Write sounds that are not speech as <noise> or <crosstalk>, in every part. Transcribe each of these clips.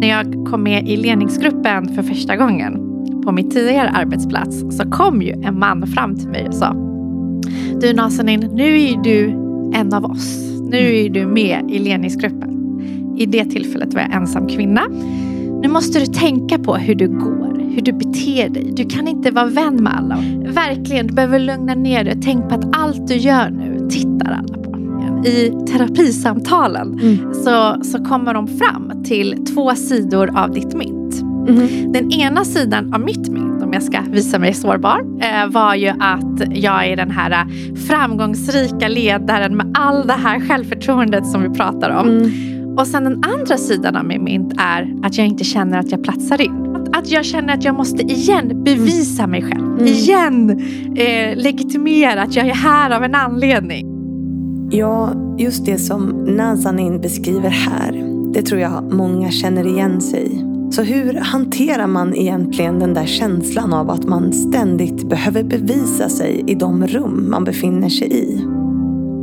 När jag kom med i ledningsgruppen för första gången på min tidigare arbetsplats så kom ju en man fram till mig och sa Du Nazanin, nu är du en av oss. Nu är du med i ledningsgruppen. I det tillfället var jag ensam kvinna. Nu måste du tänka på hur du går, hur du beter dig. Du kan inte vara vän med alla. Verkligen, du behöver lugna ner dig. Tänk på att allt du gör nu tittar alla. I terapisamtalen mm. så, så kommer de fram till två sidor av ditt mynt. Mm. Den ena sidan av mitt mynt, om jag ska visa mig sårbar, eh, var ju att jag är den här framgångsrika ledaren med all det här självförtroendet som vi pratar om. Mm. Och sen den andra sidan av min mynt är att jag inte känner att jag platsar in. Att, att jag känner att jag måste igen bevisa mig själv. Mm. Igen eh, legitimera att jag är här av en anledning. Ja, just det som Nazanin beskriver här. Det tror jag många känner igen sig i. Så hur hanterar man egentligen den där känslan av att man ständigt behöver bevisa sig i de rum man befinner sig i?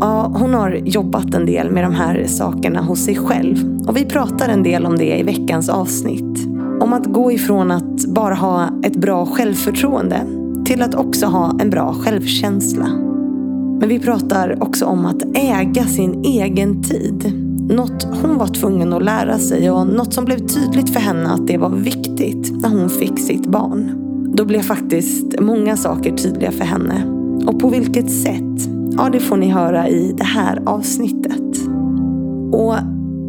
Ja, hon har jobbat en del med de här sakerna hos sig själv. Och vi pratar en del om det i veckans avsnitt. Om att gå ifrån att bara ha ett bra självförtroende till att också ha en bra självkänsla. Men vi pratar också om att äga sin egen tid. Något hon var tvungen att lära sig och något som blev tydligt för henne att det var viktigt när hon fick sitt barn. Då blev faktiskt många saker tydliga för henne. Och på vilket sätt Ja, det får ni höra i det här avsnittet. Och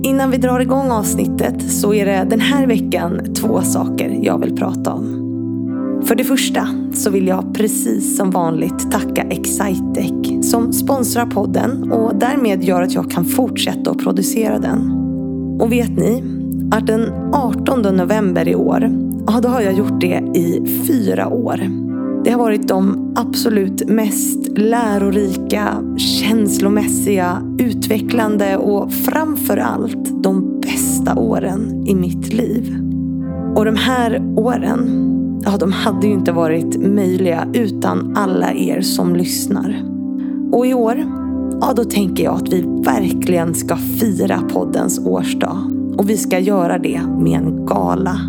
innan vi drar igång avsnittet så är det den här veckan två saker jag vill prata om. För det första så vill jag precis som vanligt tacka Excitec som sponsrar podden och därmed gör att jag kan fortsätta att producera den. Och vet ni att den 18 november i år, ja då har jag gjort det i fyra år. Det har varit de absolut mest lärorika, känslomässiga, utvecklande och framför allt de bästa åren i mitt liv. Och de här åren, ja de hade ju inte varit möjliga utan alla er som lyssnar. Och i år, ja då tänker jag att vi verkligen ska fira poddens årsdag. Och vi ska göra det med en gala.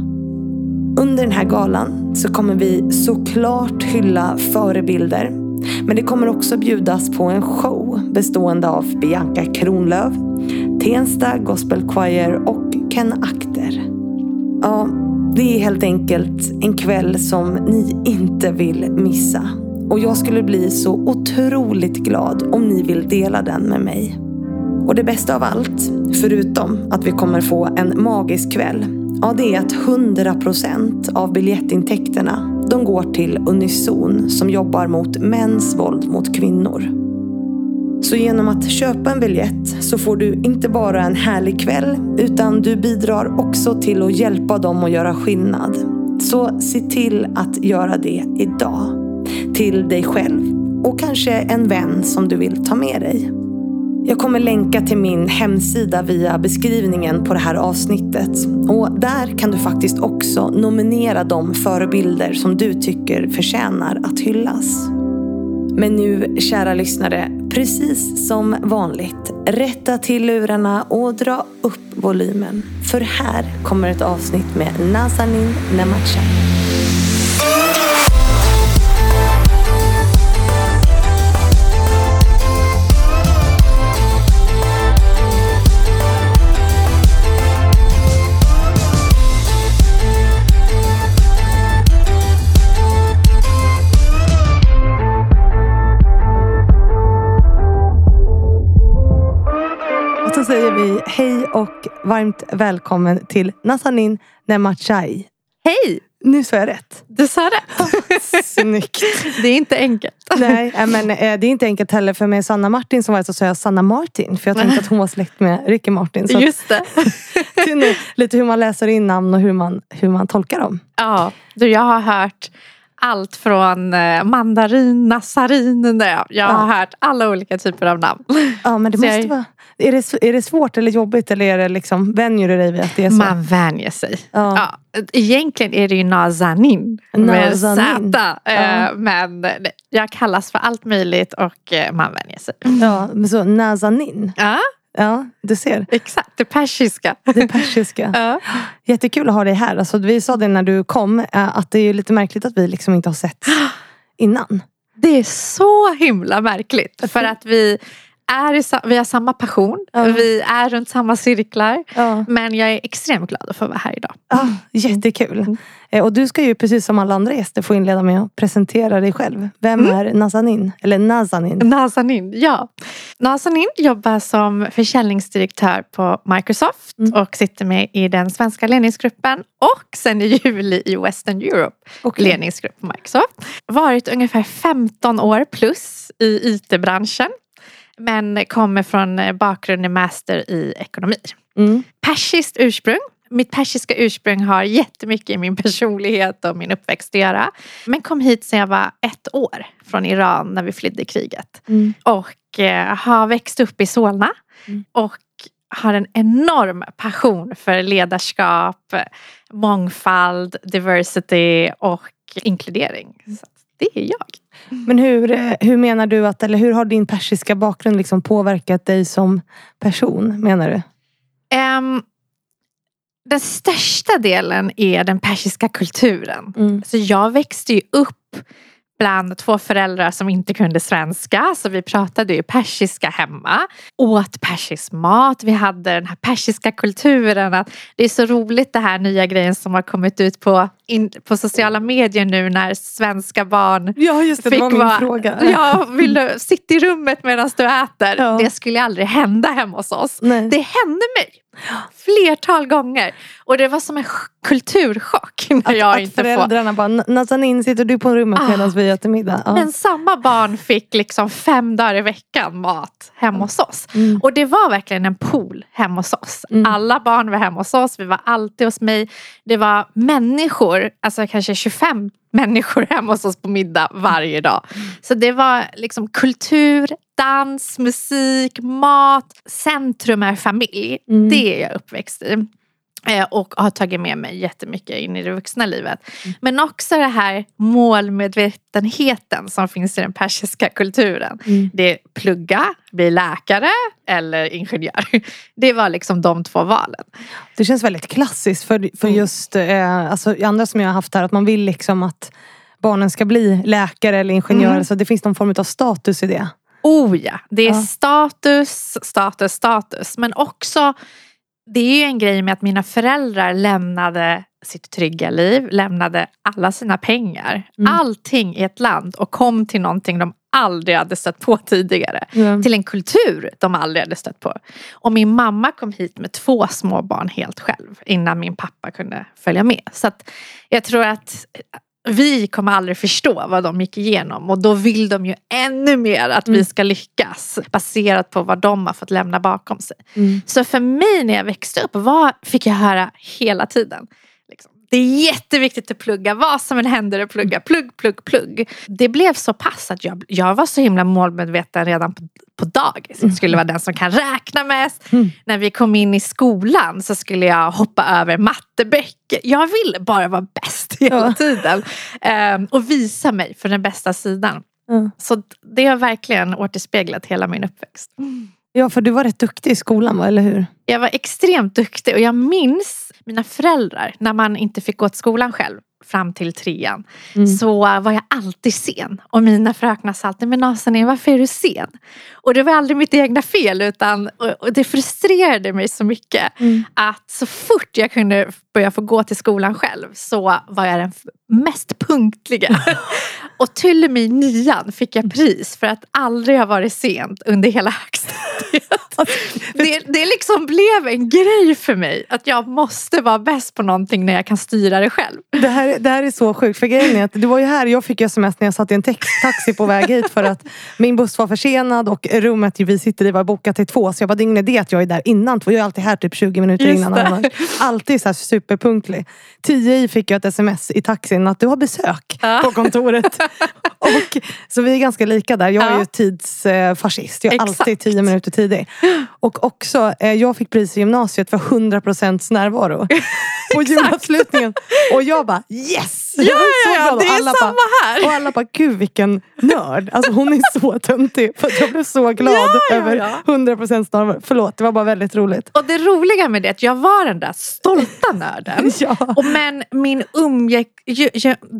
Under den här galan så kommer vi såklart hylla förebilder. Men det kommer också bjudas på en show bestående av Bianca Kronlöf, Tensta Gospel Choir och Ken Akter. Ja, det är helt enkelt en kväll som ni inte vill missa. Och jag skulle bli så otroligt glad om ni vill dela den med mig. Och det bästa av allt, förutom att vi kommer få en magisk kväll, Ja, det är att 100% av biljettintäkterna de går till Unison som jobbar mot mäns våld mot kvinnor. Så genom att köpa en biljett så får du inte bara en härlig kväll utan du bidrar också till att hjälpa dem att göra skillnad. Så se till att göra det idag. Till dig själv och kanske en vän som du vill ta med dig. Jag kommer länka till min hemsida via beskrivningen på det här avsnittet. Och där kan du faktiskt också nominera de förebilder som du tycker förtjänar att hyllas. Men nu, kära lyssnare, precis som vanligt, rätta till lurarna och dra upp volymen. För här kommer ett avsnitt med Nazanin Nemachai. Vi hej och varmt välkommen till Nazanin Nemachai. Hej! Nu sa jag rätt. Du sa rätt. <laughs> Snyggt. Det är inte enkelt. Nej, men eh, det är inte enkelt heller. För med Sanna Martin som var så sa jag Sanna Martin. För jag tänkte att hon var släkt med Ricky Martin. Så Just det. <laughs> lite hur man läser in namn och hur man, hur man tolkar dem. Ja, du jag har hört allt från eh, mandarin, nassarin. Jag har ja. hört alla olika typer av namn. Ja men det måste jag... vara är det, är det svårt eller jobbigt eller är det liksom, vänjer du dig vid att det är så? Man vänjer sig. Ja. Ja, egentligen är det ju Nazanin, med Z. Ja. Eh, men jag kallas för allt möjligt och eh, man vänjer sig. Ja, men så Nazanin. Ja. Ja, du ser. Exakt, det persiska. Det persiska. <laughs> Ja. Jättekul att ha dig här. Alltså, vi sa det när du kom, eh, att det är lite märkligt att vi liksom inte har sett <gasps> innan. Det är så himla märkligt. För att vi, är i, vi har samma passion. Ja. Vi är runt samma cirklar. Ja. Men jag är extremt glad att få vara här idag. Ah, jättekul. Eh, Och du ska ju precis som alla andra gäster få inleda med att presentera dig själv. Vem är Nazanin? Eller Nazanin? Nazanin, ja. Nazanin jobbar som försäljningsdirektör på Microsoft Mm. och sitter med i den svenska ledningsgruppen och sen i juli i Western Europe Okej. ledningsgrupp på Microsoft. Varit ungefär 15 år plus i IT-branschen men kommer från eh, bakgrund i master i ekonomi. Mm. Persiskt ursprung. Mitt persiska ursprung har jättemycket i min personlighet och min uppväxt att göra. Men kom hit sedan jag var ett år från Iran när vi flydde kriget. Mm. Och eh, har växt upp i Solna. Mm. Och har en enorm passion för ledarskap, mångfald, diversity och inkludering. Så det är jag. Men hur, eh, hur menar du att, eller hur har din persiska bakgrund liksom påverkat dig som person, menar du? Ehm, den största delen är den persiska kulturen. Mm. Så jag växte ju upp bland två föräldrar som inte kunde svenska. Så vi pratade ju persiska hemma. Åt persisk mat. Vi hade den här persiska kulturen. Att det är så roligt det här nya grejen som har kommit ut på, in, på sociala medier nu när svenska barn Ja, just fick vara- <laughs> Ja, vill du sitta i rummet medan du äter? Ja. Det skulle aldrig hända hemma hos oss. Nej. Det hände mig flertal gånger. Och det var som en ch- kulturchock <laughs> när jag att inte får... föräldrarna bara, Nazanin sitter du på rummet Ah. medan vi äter middag? Ja. Men samma barn fick liksom fem dagar i veckan mat hemma hos oss. Mm. Och det var verkligen en pool hemma hos oss. Mm. Alla barn var hemma hos oss, vi var alltid hos mig. Det var människor, alltså kanske 25 människor hemma hos oss på middag varje dag. Så det var liksom kultur, dans, musik, mat. Centrum är familj. Mm. Det är jag uppväxt i. Eh, Och har tagit med mig jättemycket in i det vuxna livet. Men också det här målmedvetenheten som finns i den persiska kulturen. Mm. Det är plugga, bli läkare eller ingenjör. <laughs> Det var liksom de två valen. Det känns väldigt klassiskt för, för Mm. just eh, alltså, andra som jag har haft här, att man vill liksom att barnen ska bli läkare eller ingenjörer. Mm. Så det finns någon form av status i det. Oh ja, det är Ja. status, status, status. Men också, det är ju en grej med att mina föräldrar lämnade sitt trygga liv, lämnade alla sina pengar, Mm. allting i ett land och kom till någonting de aldrig hade stött på tidigare. Mm. Till en kultur de aldrig hade stött på. Och min mamma kom hit med två små barn helt själv innan min pappa kunde följa med. Så att jag tror att vi kommer aldrig förstå vad de gick igenom och då vill de ju ännu mer att vi Mm. ska lyckas baserat på vad de har fått lämna bakom sig. Mm. Så för mig när jag växte upp var, fick jag höra hela tiden. Liksom, det är jätteviktigt att plugga, vad som än händer att plugga, plugg, plugg, plugg. Det blev så pass att jag, jag var så himla målmedveten redan på, på dagis. Jag skulle vara den som kan räkna mest. Mm. När vi kom in i skolan så skulle jag hoppa över matteböcker. Jag ville bara vara bäst <laughs> hela tiden. Ehm, och visa mig för den bästa sidan. Ja. Så det har verkligen återspeglat hela min uppväxt. Ja, för du var rätt duktig i skolan, va? eller hur? Jag var extremt duktig och jag minns mina föräldrar när man inte fick gå till skolan själv fram till trean. Mm. Så var jag alltid sen. Och mina fröknar sa alltid, men Nazanin varför är du sen? Och det var aldrig mitt egna fel utan och, det frustrerade mig så mycket. Mm. Att så fort jag kunde börja få gå till skolan själv så var jag den mest punktliga. <laughs> och till och med i nian fick jag pris för att aldrig ha varit sent under hela högstadiet. <laughs> det, det liksom blev en grej för mig att jag måste vara bäst på någonting när jag kan styra det själv. Det här, det här är så sjukt. För grejen är att du var ju här, jag fick sms när jag satt i en taxi på väg hit för att min buss var försenad och rummet vi sitter i var bokat till två. Så jag bara, det är ingen idé att jag är där innan två. Jag är alltid här typ 20 minuter Just innan. det. annars. Alltid så här superpunktlig. Tio i fick jag ett sms i taxin att du har besök Ja. på kontoret. <laughs> <laughs> och, så vi är ganska lika där. Jag är Ja. ju tidsfascist. Jag är Exakt. alltid tio minuter tidig. Och också, eh, jag fick pris i gymnasiet för 100% närvaro. <laughs> <laughs> på julavslutningen. Och jag bara yes! Ja, ja, ja det är samma bara, här. Och alla bara, gud vilken nörd. Alltså hon är så <laughs> töntig. För jag blev så glad Ja, ja, över ja. 100% snarare. Förlåt, det var bara väldigt roligt. Och det roliga med det är att jag var den där stolta nörden. <laughs> Ja. Och men min umgäck,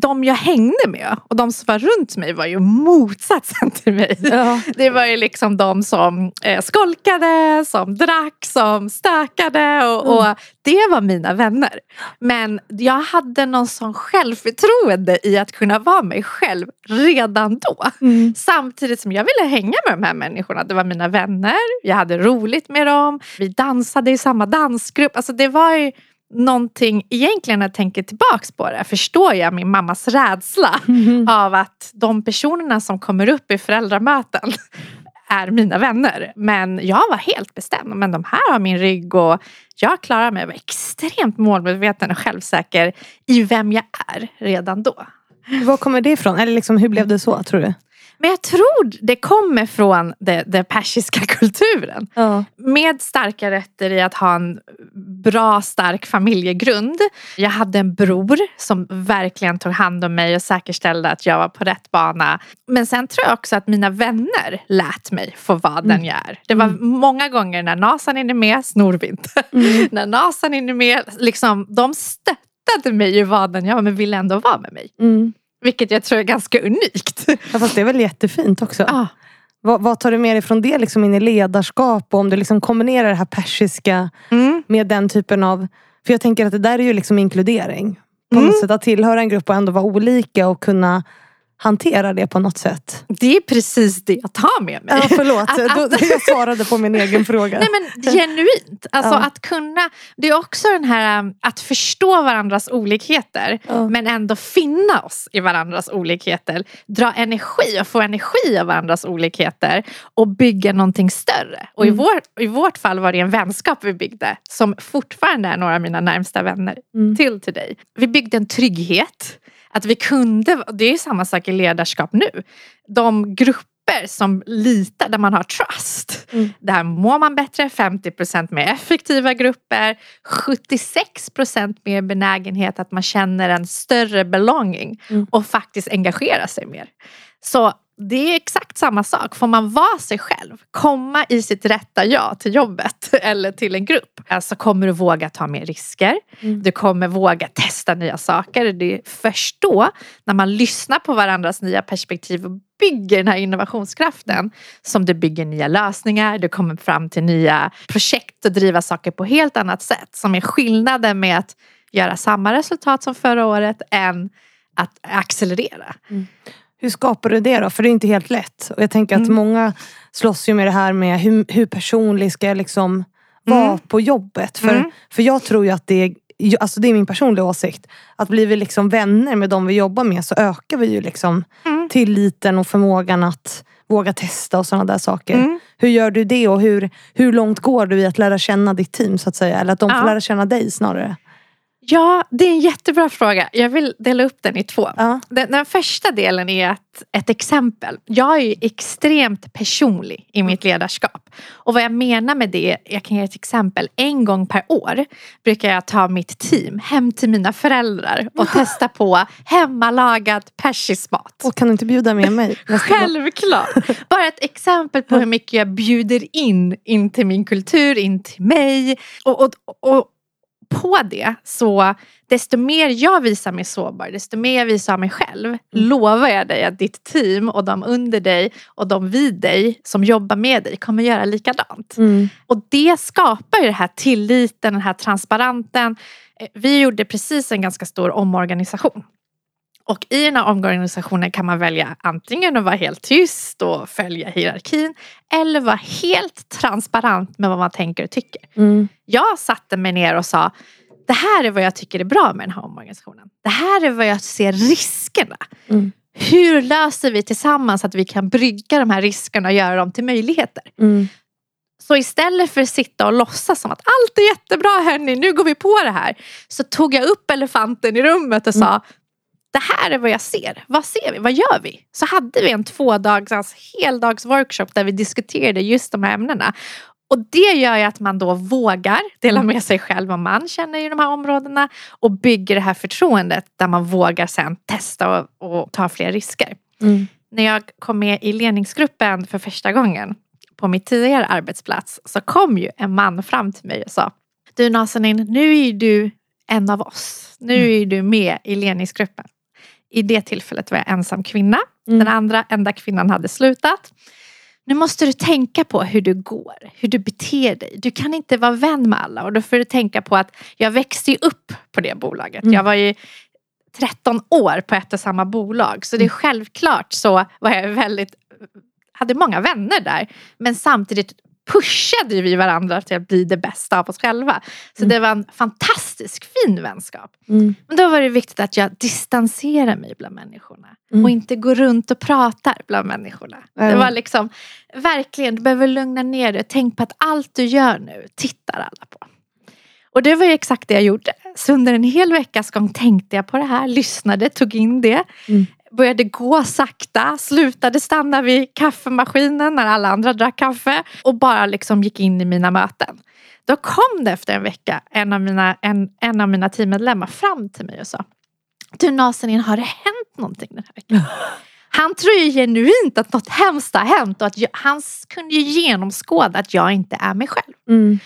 de jag hängde med och de som var runt mig var ju motsatsen till mig. Det var ju liksom de som eh, skolkade, som drack, som stökade och, och det var mina vänner. Men jag hade någon sån självförtroende i att kunna vara mig själv redan då. Mm. Samtidigt som jag ville hänga med de här människorna. Det var mina vänner, jag hade roligt med dem, vi dansade i samma dansgrupp. Alltså det var ju någonting, egentligen när jag tänker tillbaks på det, förstår jag min mammas rädsla av att de personerna som kommer upp i föräldramöten är mina vänner. Men jag var helt bestämd. Men de här har min rygg och jag klarar mig. Jag var extremt målmedveten och självsäker i vem jag är redan då. Var kommer det ifrån? Eller liksom, hur blev det så tror du? Men jag tror det kommer från det persiska <laughs> kulturen. Ja. Med starka rötter i att ha en bra stark familjegrund. Jag hade en bror som verkligen tog hand om mig och säkerställde att jag var på rätt bana. Men sen tror jag också att mina vänner lät mig få vara den jag är. Det var många gånger när Nasan är med, snor vi inte. <laughs> när Nasan är med, liksom, de stöttade mig i vad den jag var men ville ändå vara med mig. Mm. Vilket jag tror är ganska unikt. Ja, fast det är väl jättefint också. Ah. Vad, vad tar du med dig från det liksom in i ledarskap och om du liksom kombinerar det här persiska Mm. med den typen av... För jag tänker att det där är ju liksom inkludering. På Mm. något sätt att tillhöra en grupp och ändå vara olika och kunna hantera det på något sätt. Det är precis det jag tar med mig. Ja, förlåt, Att- att- jag svarade på min egen fråga. Nej men genuint. Alltså Ja. att kunna, det är också den här um, att förstå varandras olikheter Ja. men ändå finna oss i varandras olikheter. Dra energi och få energi av varandras olikheter och bygga någonting större. Och Mm. i, vår, i vårt fall var det en vänskap vi byggde som fortfarande är några av mina närmsta vänner Mm. till till dig. Vi byggde en trygghet. Att vi kunde, det är samma sak i ledarskap nu. De grupper som litar, där man har trust. Mm. Där mår man bättre, 50% mer effektiva grupper, 76% mer benägenhet att man känner en större belonging Mm. och faktiskt engagerar sig mer. Så det är exakt samma sak. Får man vara sig själv, komma i sitt rätta jag till jobbet <laughs> eller till en grupp så kommer du våga ta mer risker. Mm. Du kommer våga testa nya saker. Det är först då, när man lyssnar på varandras nya perspektiv och bygger den här innovationskraften som du bygger nya lösningar, du kommer fram till nya projekt och driva saker på helt annat sätt. Som är skillnaden med att göra samma resultat som förra året än att accelerera. Hur skapar du det då? För det är inte helt lätt. Och jag tänker att Mm. många slåss ju med det här med hur, hur personlig ska jag liksom vara Mm. på jobbet? För, Mm. för jag tror ju att det är Alltså det är min personliga åsikt. Att blir vi liksom vänner med de vi jobbar med så ökar vi ju liksom Mm. tilliten och förmågan att våga testa och sådana där saker. Mm. Hur gör du det och hur, hur långt går du i att lära känna ditt team så att säga? Eller att de får Ja. lära känna dig snarare? Ja, det är en jättebra fråga. Jag vill dela upp den i två. Ja. Den, den första delen är att, ett exempel. Jag är ju extremt personlig i mitt ledarskap. Och vad jag menar med det, jag kan ge ett exempel. En gång per år brukar jag ta mitt team hem till mina föräldrar och <laughs> testa på hemmalagad persisk mat. Och kan du inte bjuda med mig? <laughs> Självklart! <laughs> Bara ett exempel på hur mycket jag bjuder in, in till min kultur, in till mig. Och, och, och på det så desto mer jag visar mig sårbar, desto mer jag visar mig själv, lovar jag dig att ditt team och de under dig och de vid dig som jobbar med dig kommer göra likadant. Mm. Och det skapar ju den här tilliten, den här transparensen. Eh, Vi gjorde precis en ganska stor omorganisation. Och i den här omorganisationen kan man välja antingen att vara helt tyst och följa hierarkin eller vara helt transparent med vad man tänker och tycker. Mm. Jag satte mig ner och sa det här är vad jag tycker är bra med den här omorganisationen. Det här är vad jag ser riskerna. Mm. Hur löser vi tillsammans att vi kan brygga de här riskerna och göra dem till möjligheter? Mm. Så istället för att sitta och låtsas som att allt är jättebra hörni, nu går vi på det här. Så tog jag upp elefanten i rummet och sa det här är vad jag ser. Vad ser vi? Vad gör vi? Så hade vi en tvådags, alltså heldags workshop där vi diskuterade just de här ämnena. Och det gör ju att man då vågar dela med sig själv vad man känner i de här områdena och bygger det här förtroendet där man vågar sen testa och, och ta fler risker. Mm. När jag kom med i ledningsgruppen för första gången på mitt tidigare arbetsplats så kom ju en man fram till mig och sa Du Nazanin, nu är du en av oss. Nu är du med i ledningsgruppen. I det tillfället var jag ensam kvinna. Mm. Den andra enda kvinnan hade slutat. Nu måste du tänka på hur du går, hur du beter dig. Du kan inte vara vän med alla och då får du tänka på att jag växte ju upp på det bolaget. Mm. Jag var ju 13 år på ett och samma bolag så det är Mm. självklart så var jag väldigt, hade många vänner där men samtidigt pushade vi varandra till att bli det bästa av oss själva. Så Mm. det var en fantastisk fin vänskap. Mm. Men då var det viktigt att jag distanserar mig bland människorna. Mm. Och inte går runt och pratar bland människorna. Det Mm. var liksom, verkligen, du behöver lugna ner dig. Tänk på att allt du gör nu tittar alla på. Och det var ju exakt det jag gjorde. Så under en hel veckas gång tänkte jag på det här, lyssnade, tog in det. Mm. Började gå sakta, slutade stanna vid kaffemaskinen när alla andra drack kaffe. Och bara liksom gick in i mina möten. Då kom det efter en vecka en av mina, en, en av mina teammedlemmar fram till mig och sa Du Nazanin, har det hänt någonting den här veckan? <laughs> Han tror ju genuint att något hemskt har hänt och att jag, han kunde ju genomskåda att jag inte är mig själv. Mm.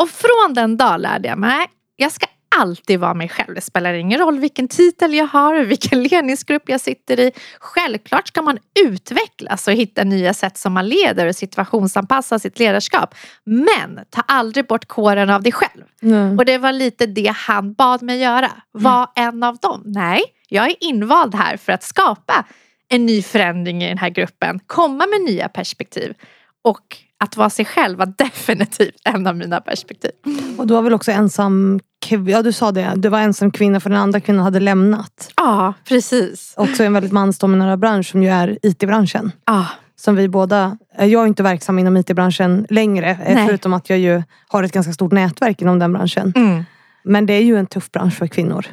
Och från den dagen lärde jag mig, jag ska alltid vara mig själv. Det spelar ingen roll vilken titel jag har, vilken <laughs> ledningsgrupp jag sitter i. Självklart ska man utvecklas och hitta nya sätt som man leder och situationsanpassa sitt ledarskap. Men ta aldrig bort kåren av dig själv. Mm. Och det var lite det han bad mig göra. Var en av dem. Nej, jag är invald här för att skapa en ny förändring i den här gruppen. Komma med nya perspektiv. Och att vara sig själv var definitivt en av mina perspektiv. Och du var väl också ensam, ja du sa det, du var ensam kvinna för den andra kvinnan hade lämnat. Ja, precis. Också en väldigt mansdominerad bransch som ju är IT-branschen. Ja, Som vi båda, eh, jag är inte verksam inom IT-branschen längre. eh, Nej. Förutom att jag ju har ett ganska stort nätverk inom den branschen. mm. Men det är ju en tuff bransch för kvinnor.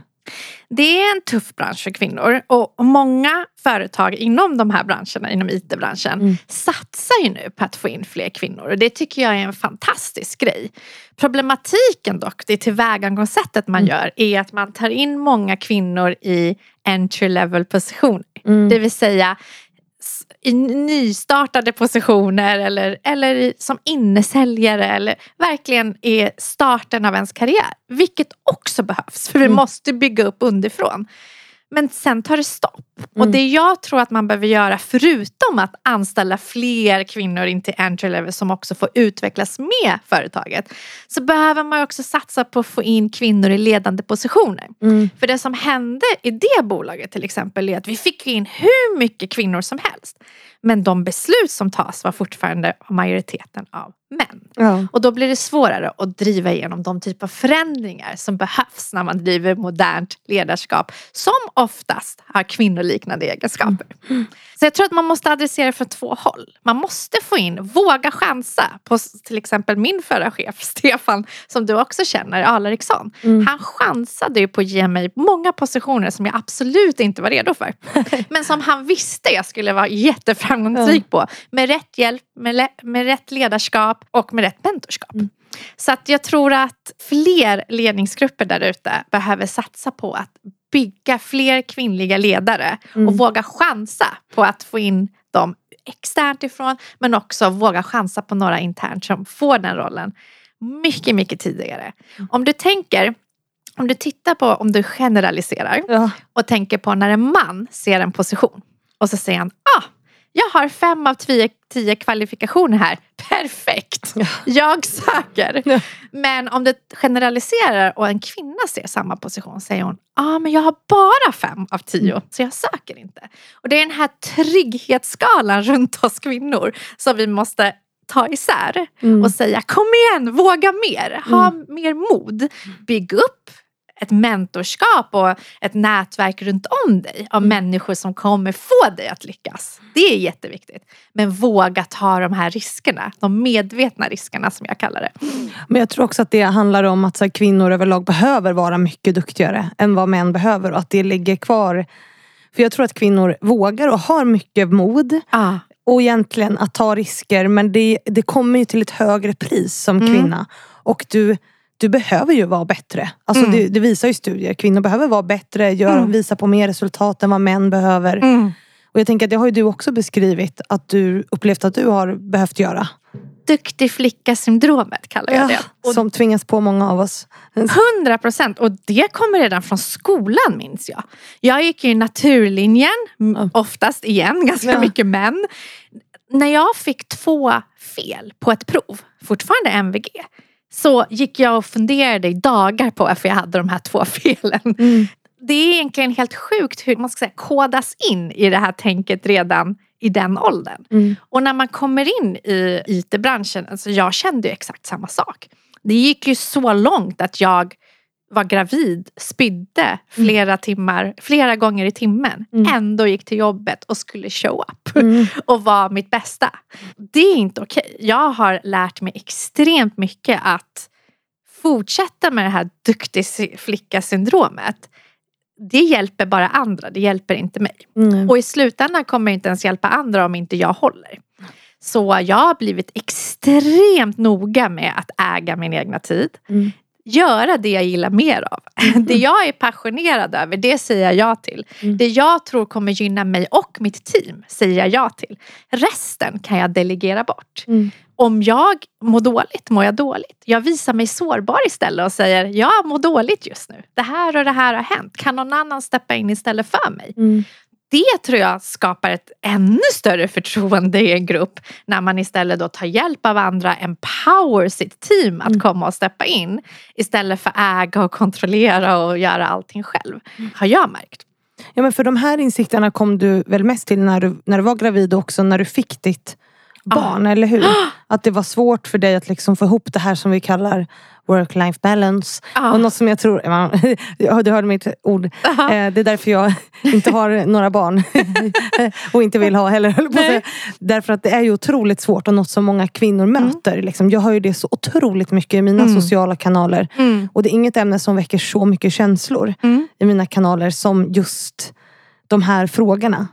Det är en tuff bransch för kvinnor och många företag inom de här branscherna, inom IT-branschen, Mm. satsar ju nu på att få in fler kvinnor och det tycker jag är en fantastisk grej. Problematiken dock, det tillvägagångssättet man Mm. gör, är att man tar in många kvinnor i entry level positioner. Mm. Det vill säga i nystartade positioner eller, eller som innesäljare eller verkligen är starten av ens karriär. Vilket också behövs för vi Mm. måste bygga upp underifrån. Men sen tar det stopp. Och Mm. det jag tror att man behöver göra förutom att anställa fler kvinnor in till entry level som också får utvecklas med företaget. Så behöver man också satsa på att få in kvinnor i ledande positioner. Mm. För det som hände i det bolaget till exempel är att vi fick in hur mycket kvinnor som helst. Men de beslut som tas var fortfarande majoriteten av män. Ja. Och då blir det svårare att driva igenom de typer av förändringar som behövs när man driver modernt ledarskap som oftast har kvinnoliknande egenskaper. Så jag tror att man måste adressera från två håll. Man måste få in, våga chansa på till exempel min förra chef <laughs> Stefan som du också känner, Alariksson. Mm. Han chansade ju på att ge mig många positioner som jag absolut inte var redo för. <laughs> Men som han visste jag skulle vara jätteframgångsrik på. Med rätt hjälp, med, med rätt ledarskap och med rätt mentorskap. Mm. Så att jag tror att fler ledningsgrupper där ute behöver satsa på att bygga fler kvinnliga ledare Mm. och våga chansa på att få in dem externt ifrån men också våga chansa på några internt som får den rollen mycket, mycket tidigare. Om du tänker, om du tittar på, om du generaliserar Ja. och tänker på när en man ser en position och så säger han ah, jag har fem av tio, tio kvalifikationer här. Perfekt! Ja. Jag söker. Ja. Men om du generaliserar och en kvinna ser samma position säger hon ah, men jag har bara fem av tio Mm. så jag söker inte. Och det är den här trygghetsskalan runt oss kvinnor som vi måste ta isär Mm. och säga kom igen, våga mer, ha mer mod. Bygg upp ett mentorskap och ett nätverk runt om dig av människor som kommer få dig att lyckas. Det är jätteviktigt. Men våga ta de här riskerna, de medvetna riskerna som jag kallar det. Men jag tror också att det handlar om att här, kvinnor överlag behöver vara mycket duktigare än vad män behöver och att det ligger kvar. För jag tror att kvinnor vågar och har mycket mod Ah, och egentligen att ta risker men det, det kommer ju till ett högre pris som Mm. kvinna. Och du, du behöver ju vara bättre. Alltså Mm. det, det visar ju studier. Kvinnor behöver vara bättre, gör, Mm. visa på mer resultat än vad män behöver. Mm. Och jag tänker att det har ju du också beskrivit att du upplevt att du har behövt göra. Duktig flicka-syndromet kallar jag det. Och som tvingas på många av oss. 100 procent. Och det kommer redan från skolan minns jag. Jag gick ju naturlinjen, oftast igen, <laughs> ganska Ja. mycket män. När jag fick två fel på ett prov, fortfarande MVG, så gick jag och funderade i dagar på varför jag hade de här två <laughs> felen. Mm. Det är egentligen helt sjukt hur man ska säga, kodas in i det här tänket redan i den åldern. Mm. Och när man kommer in i IT-branschen, alltså jag kände ju exakt samma sak. Det gick ju så långt att jag var gravid, spydde flera timmar, flera gånger i timmen. Mm. Ändå gick till jobbet och skulle show up Mm. <laughs> och var mitt bästa. Det är inte okej. Jag har lärt mig extremt mycket att fortsätta med det här duktig flicka-syndromet. Det hjälper bara andra, det hjälper inte mig. Mm. Och i slutändan kommer jag inte ens hjälpa andra om inte jag håller. Så jag har blivit extremt noga med att äga min egna tid. Mm. Göra det jag gillar mer av. Det jag är passionerad över, det säger jag ja till. Mm. Det jag tror kommer gynna mig och mitt team säger jag ja till. Resten kan jag delegera bort. Mm. Om jag mår dåligt, mår jag dåligt. Jag visar mig sårbar istället och säger jag mår dåligt just nu. Det här och det här har hänt. Kan någon annan steppa in istället för mig? Mm. det tror jag skapar ett ännu större förtroende i en grupp när man istället då tar hjälp av andra, empower sitt team att Mm. komma och steppa in istället för äga och kontrollera och göra allting själv. Har jag märkt. Ja, men för de här insikterna kom du väl mest till när du, när du var gravid och också när du fick ditt barn, eller hur? <gasps> Att det var svårt för dig att liksom få ihop det här som vi kallar work-life balance. Ja. Och något som jag tror, <laughs> du hörde mitt ord. <laughs> Eh, Det är därför jag <laughs> inte har några barn. och inte vill ha heller. på. Därför att det är ju otroligt svårt och något som många kvinnor möter. Liksom. Jag hör ju det så otroligt mycket i mina Mm. sociala kanaler. Mm. Och det är inget ämne som väcker så mycket känslor Mm. i mina kanaler som just de här frågorna.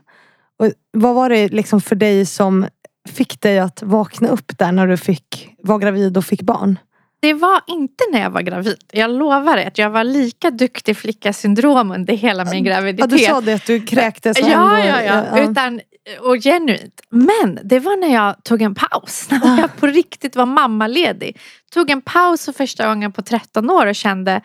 Och vad var det liksom för dig som fick dig att vakna upp där när du fick, var gravid och fick barn? Det var inte när jag var gravid. Jag lovar att jag var lika duktig flicka-syndrom under hela min Ja, graviditet. du sa det att du kräktes. Ja, ändå- ja, ja. Utan, och genuint. Men det var när jag tog en paus. <laughs> När jag på riktigt var mammaledig. Tog en paus för första gången på 13 år och kände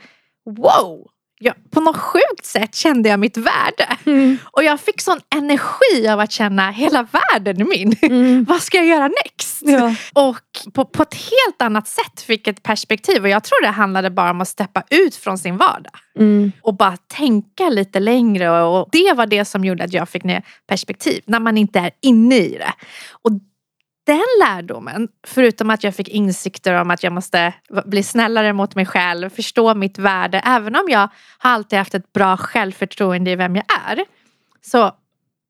wow. Jag, på något sjukt sätt kände jag mitt värde. Mm. Och jag fick sån energi av att känna hela världen är min. Mm. <laughs> Vad ska jag göra next? Ja. Och på, på ett helt annat sätt fick ett perspektiv. Och jag tror det handlade bara om att steppa ut från sin vardag Mm. och bara tänka lite längre. Och det var det som gjorde att jag fick ner perspektiv, när man inte är inne i det. Och den lärdomen, förutom att jag fick insikter om att jag måste bli snällare mot mig själv, förstå mitt värde, även om jag har alltid haft ett bra självförtroende i vem jag är, så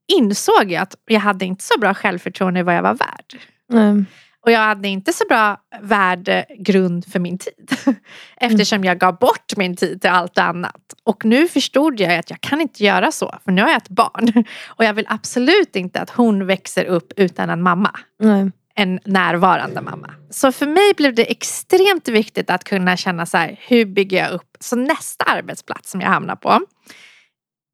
insåg jag att jag hade inte så bra självförtroende i vad jag var värd. Mm. Och jag hade inte så bra värdegrund för min tid. <laughs> Eftersom jag gav bort min tid till allt annat. Och nu förstod jag att jag kan inte göra så. För nu har jag ett barn. <laughs> Och jag vill absolut inte att hon växer upp utan en mamma. Nej. En närvarande mamma. Så för mig blev det extremt viktigt att kunna känna så här. Hur bygger jag upp? Så nästa arbetsplats som jag hamnar på.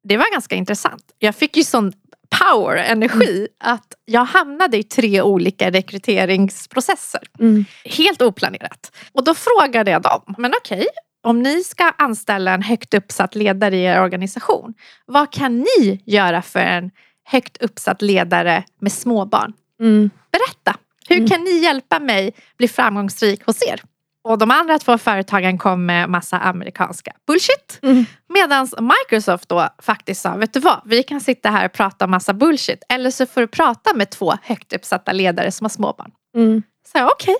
Det var ganska intressant. Jag fick ju sån power, energi. Att jag hamnade i tre olika rekryteringsprocesser. Mm. Helt oplanerat. Och då frågade jag dem, men okej, om ni ska anställa en högt uppsatt ledare i er organisation, vad kan ni göra för en högt uppsatt ledare med småbarn? Mm. Berätta, hur Mm. kan ni hjälpa mig bli framgångsrik hos er? Och de andra två företagen kom med massa amerikanska bullshit. Mm. Medan Microsoft då faktiskt sa, vet du vad, vi kan sitta här och prata massa bullshit. Eller så får du prata med två högt uppsatta ledare som har småbarn. Mm. Så jag, okej.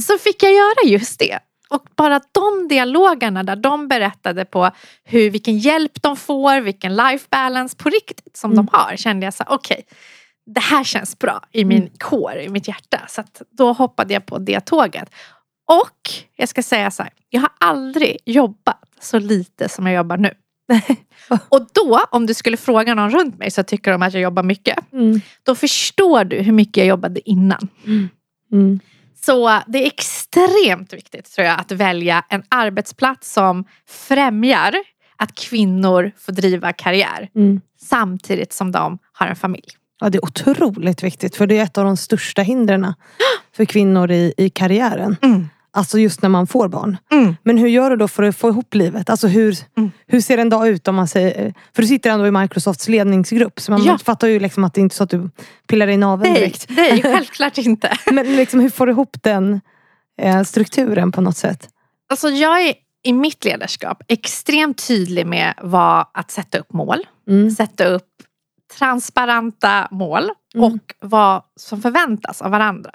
Så fick jag göra just det. Och bara de dialogerna där de berättade på hur, vilken hjälp de får, vilken life balance på riktigt som Mm. de har. Kände jag så okej. det här känns bra i min Mm. core, i mitt hjärta. Så då hoppade jag på det tåget. Och jag ska säga så här, jag har aldrig jobbat så lite som jag jobbar nu. <laughs> Och då, om du skulle fråga någon runt mig så tycker de att jag jobbar mycket. Mm. Då förstår du hur mycket jag jobbade innan. Mm. Så det är extremt viktigt tror jag att välja en arbetsplats som främjar att kvinnor får driva karriär Mm. samtidigt som de har en familj. Ja, det är otroligt viktigt för det är ett av de största hindren <gasps> för kvinnor i, i karriären. Alltså just när man får barn. Mm. Men hur gör du då för att få ihop livet? Alltså hur, Mm. hur ser en dag ut om man säger... För du sitter ändå i Microsofts ledningsgrupp så man Ja. fattar ju liksom att det inte är så att du pillar i naveln direkt. nej, <laughs> självklart inte. Men liksom, hur får du ihop den eh, strukturen på något sätt? Alltså jag är i mitt ledarskap extremt tydlig med vad att sätta upp mål. Mm. Sätta upp transparenta mål Mm. och vad som förväntas av varandra.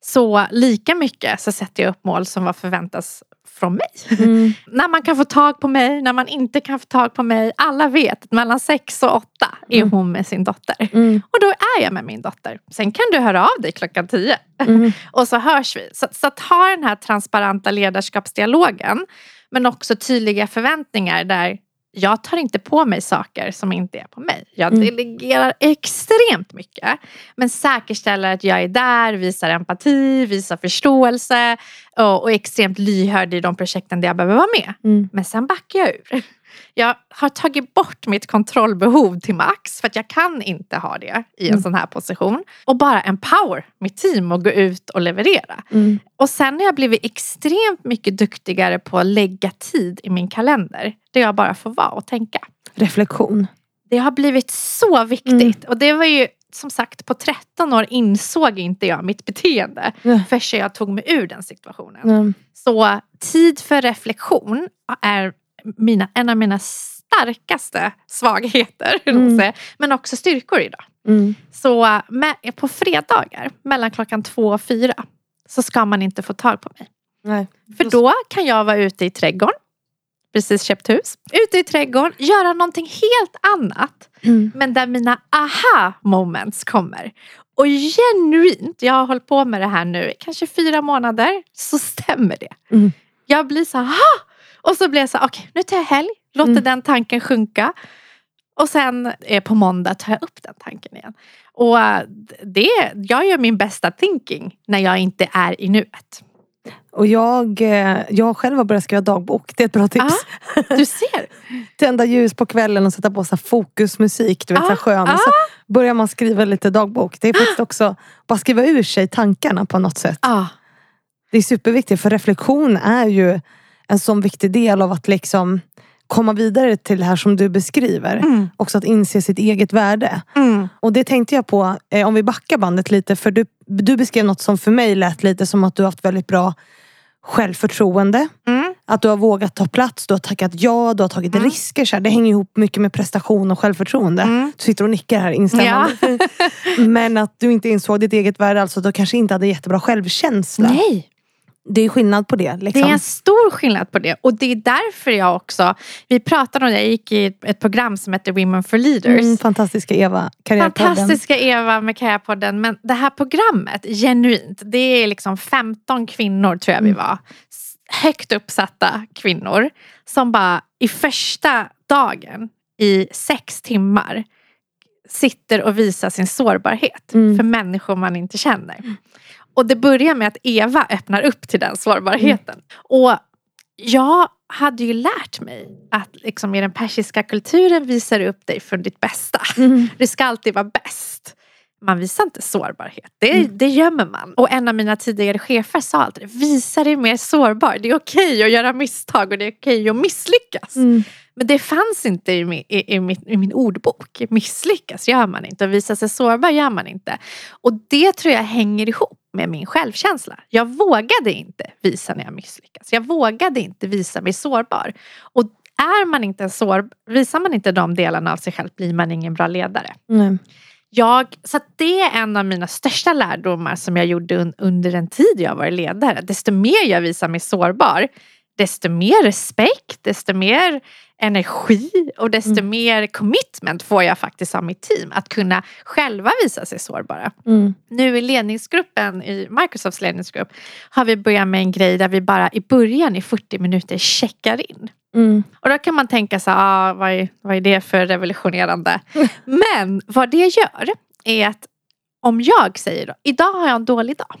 Så lika mycket så sätter jag upp mål som vad förväntas från mig. Mm. <laughs> När man kan få tag på mig, när man inte kan få tag på mig. Alla vet att mellan sex och åtta är Mm. hon med sin dotter. Mm. Och då är jag med min dotter. Sen kan du höra av dig klockan tio. Mm. <laughs> Och så hörs vi. Så, så att ha den här transparenta ledarskapsdialogen. Men också tydliga förväntningar där jag tar inte på mig saker som inte är på mig. Jag Mm. delegerar extremt mycket. Men säkerställer att jag är där, visar empati, visar förståelse och, och är extremt lyhörd i de projekten där jag behöver vara med. Mm. Men sen backar jag ur. Jag har tagit bort mitt kontrollbehov till max för att jag kan inte ha det i en Mm. sån här position. Och bara empower mitt team och gå ut och leverera. Mm. Och sen har jag blivit extremt mycket duktigare på att lägga tid i min kalender. Där jag bara får vara och tänka. Reflektion. Det har blivit så viktigt. Och det var ju som sagt på 13 år insåg inte jag mitt beteende. Nej. Förrän jag tog mig ur den situationen. Mm. Så tid för reflektion är mina, en av mina starkaste svagheter. <laughs> Mm. säga. Men också styrkor idag. Mm. Så med, på fredagar mellan klockan två och fyra så ska man inte få tag på mig. Nej. För då kan jag vara ute i trädgården. Precis köpt hus. Ute i trädgården, göra någonting helt annat. Mm. Men där mina aha moments kommer. Och genuint, jag har hållit på med det här nu kanske fyra månader. Så stämmer det. Mm. Jag blir så aha! Och så blir jag så okej nu tar jag helg. Låter Mm. den tanken sjunka. Och sen eh, på måndag tar jag upp den tanken igen. Och eh, det, jag gör min bästa thinking när jag inte är i nuet. Och jag, eh, jag själv har börjat skriva dagbok. Det är ett bra tips. Du ser. <laughs> Tända ljus på kvällen och sätta på så fokusmusik. Du vet, så Ah, skön. ah. Så börjar man skriva lite dagbok. Det är faktiskt också bara skriva ur sig tankarna på något sätt. Ah, Det är superviktigt för reflektion är ju en sån viktig del av att liksom komma vidare till det här som du beskriver. mm, Också att inse sitt eget värde. mm, Och det tänkte jag på, eh, om vi backar bandet lite. För du, du beskrev något som för mig lät lite som att du haft väldigt bra självförtroende. mm, Att du har vågat ta plats, du har tackat ja, du har tagit Mm. risker. Så här. Det hänger ihop mycket med prestation och självförtroende. mm. Du sitter och nickar här instämmande. <laughs> Men att du inte insåg ditt eget värde, alltså att du kanske inte hade jättebra självkänsla. Nej, Det är skillnad på det. det Liksom. är en stor skillnad på det. Och det är därför jag också, vi pratade om det, jag gick i ett program som heter Women for Leaders. mm, fantastiska Eva, Karriärpodden. Fantastiska Eva med Karriärpodden. Men det här programmet, genuint, det är liksom 15 kvinnor tror jag vi Mm. var. Högt uppsatta kvinnor. Som bara i första dagen i sex timmar sitter och visar sin sårbarhet Mm. för människor man inte känner. Och det börjar med att Eva öppnar upp till den sårbarheten. Och jag hade ju lärt mig att liksom i den persiska kulturen visar du upp dig för ditt bästa. Mm. Det ska alltid vara bäst. Man visar inte sårbarhet. Det, Mm. det gömmer man. Och en av mina tidigare chefer sa alltid Visa dig mer sårbar. Det är okej att göra misstag och det är okej att misslyckas. Mm. Men det fanns inte i min, i, i, min, i min ordbok. Misslyckas gör man inte och visa sig sårbar gör man inte. Och det tror jag hänger ihop med min självkänsla. Jag vågade inte visa när jag misslyckas. Jag vågade inte visa mig sårbar. Och är man inte en sår, visar man inte de delarna av sig själv blir man ingen bra ledare. Nej. Jag, så det är en av mina största lärdomar som jag gjorde un, under den tid jag var ledare. Desto mer jag visar mig sårbar, desto mer respekt, desto mer energi och desto Mm. mer commitment får jag faktiskt av mitt team. Att kunna själva visa sig sårbara. Mm. Nu i ledningsgruppen, i Microsofts ledningsgrupp, har vi börjat med en grej där vi bara i början i 40 minuter checkar in. Mm. Och då kan man tänka så ah, vad, är, vad är det för revolutionerande? <laughs> Men vad det gör är att om jag säger då, idag har jag en dålig dag.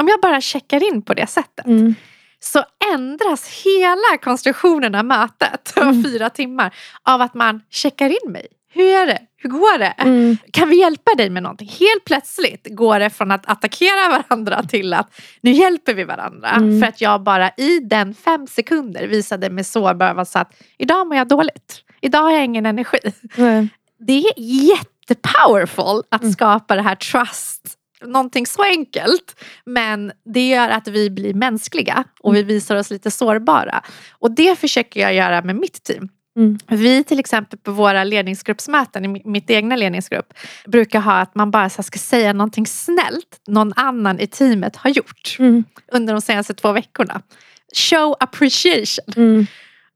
Om jag bara checkar in på det sättet Mm. så ändras hela konstruktionen av mötet <laughs> Mm. fyra timmar av att man checkar in mig. Hur är det? Hur går det? Mm. Kan vi hjälpa dig med någonting? Helt plötsligt går det från att attackera <laughs> varandra till att nu hjälper vi varandra. Mm. För att jag bara i den fem sekunder visade mig sårbar och sa att idag mår jag dåligt. Idag har jag ingen energi. Nej. Det är jättepowerful att Mm. skapa det här trust. Någonting så enkelt. Men det gör att vi blir mänskliga och vi visar oss lite sårbara. Och det försöker jag göra med mitt team. Mm. Vi till exempel på våra ledningsgruppsmöten, i mi- mitt egna ledningsgrupp, brukar ha att man bara ska säga någonting snällt någon annan i teamet har gjort Mm. under de senaste två veckorna. Show appreciation. Mm.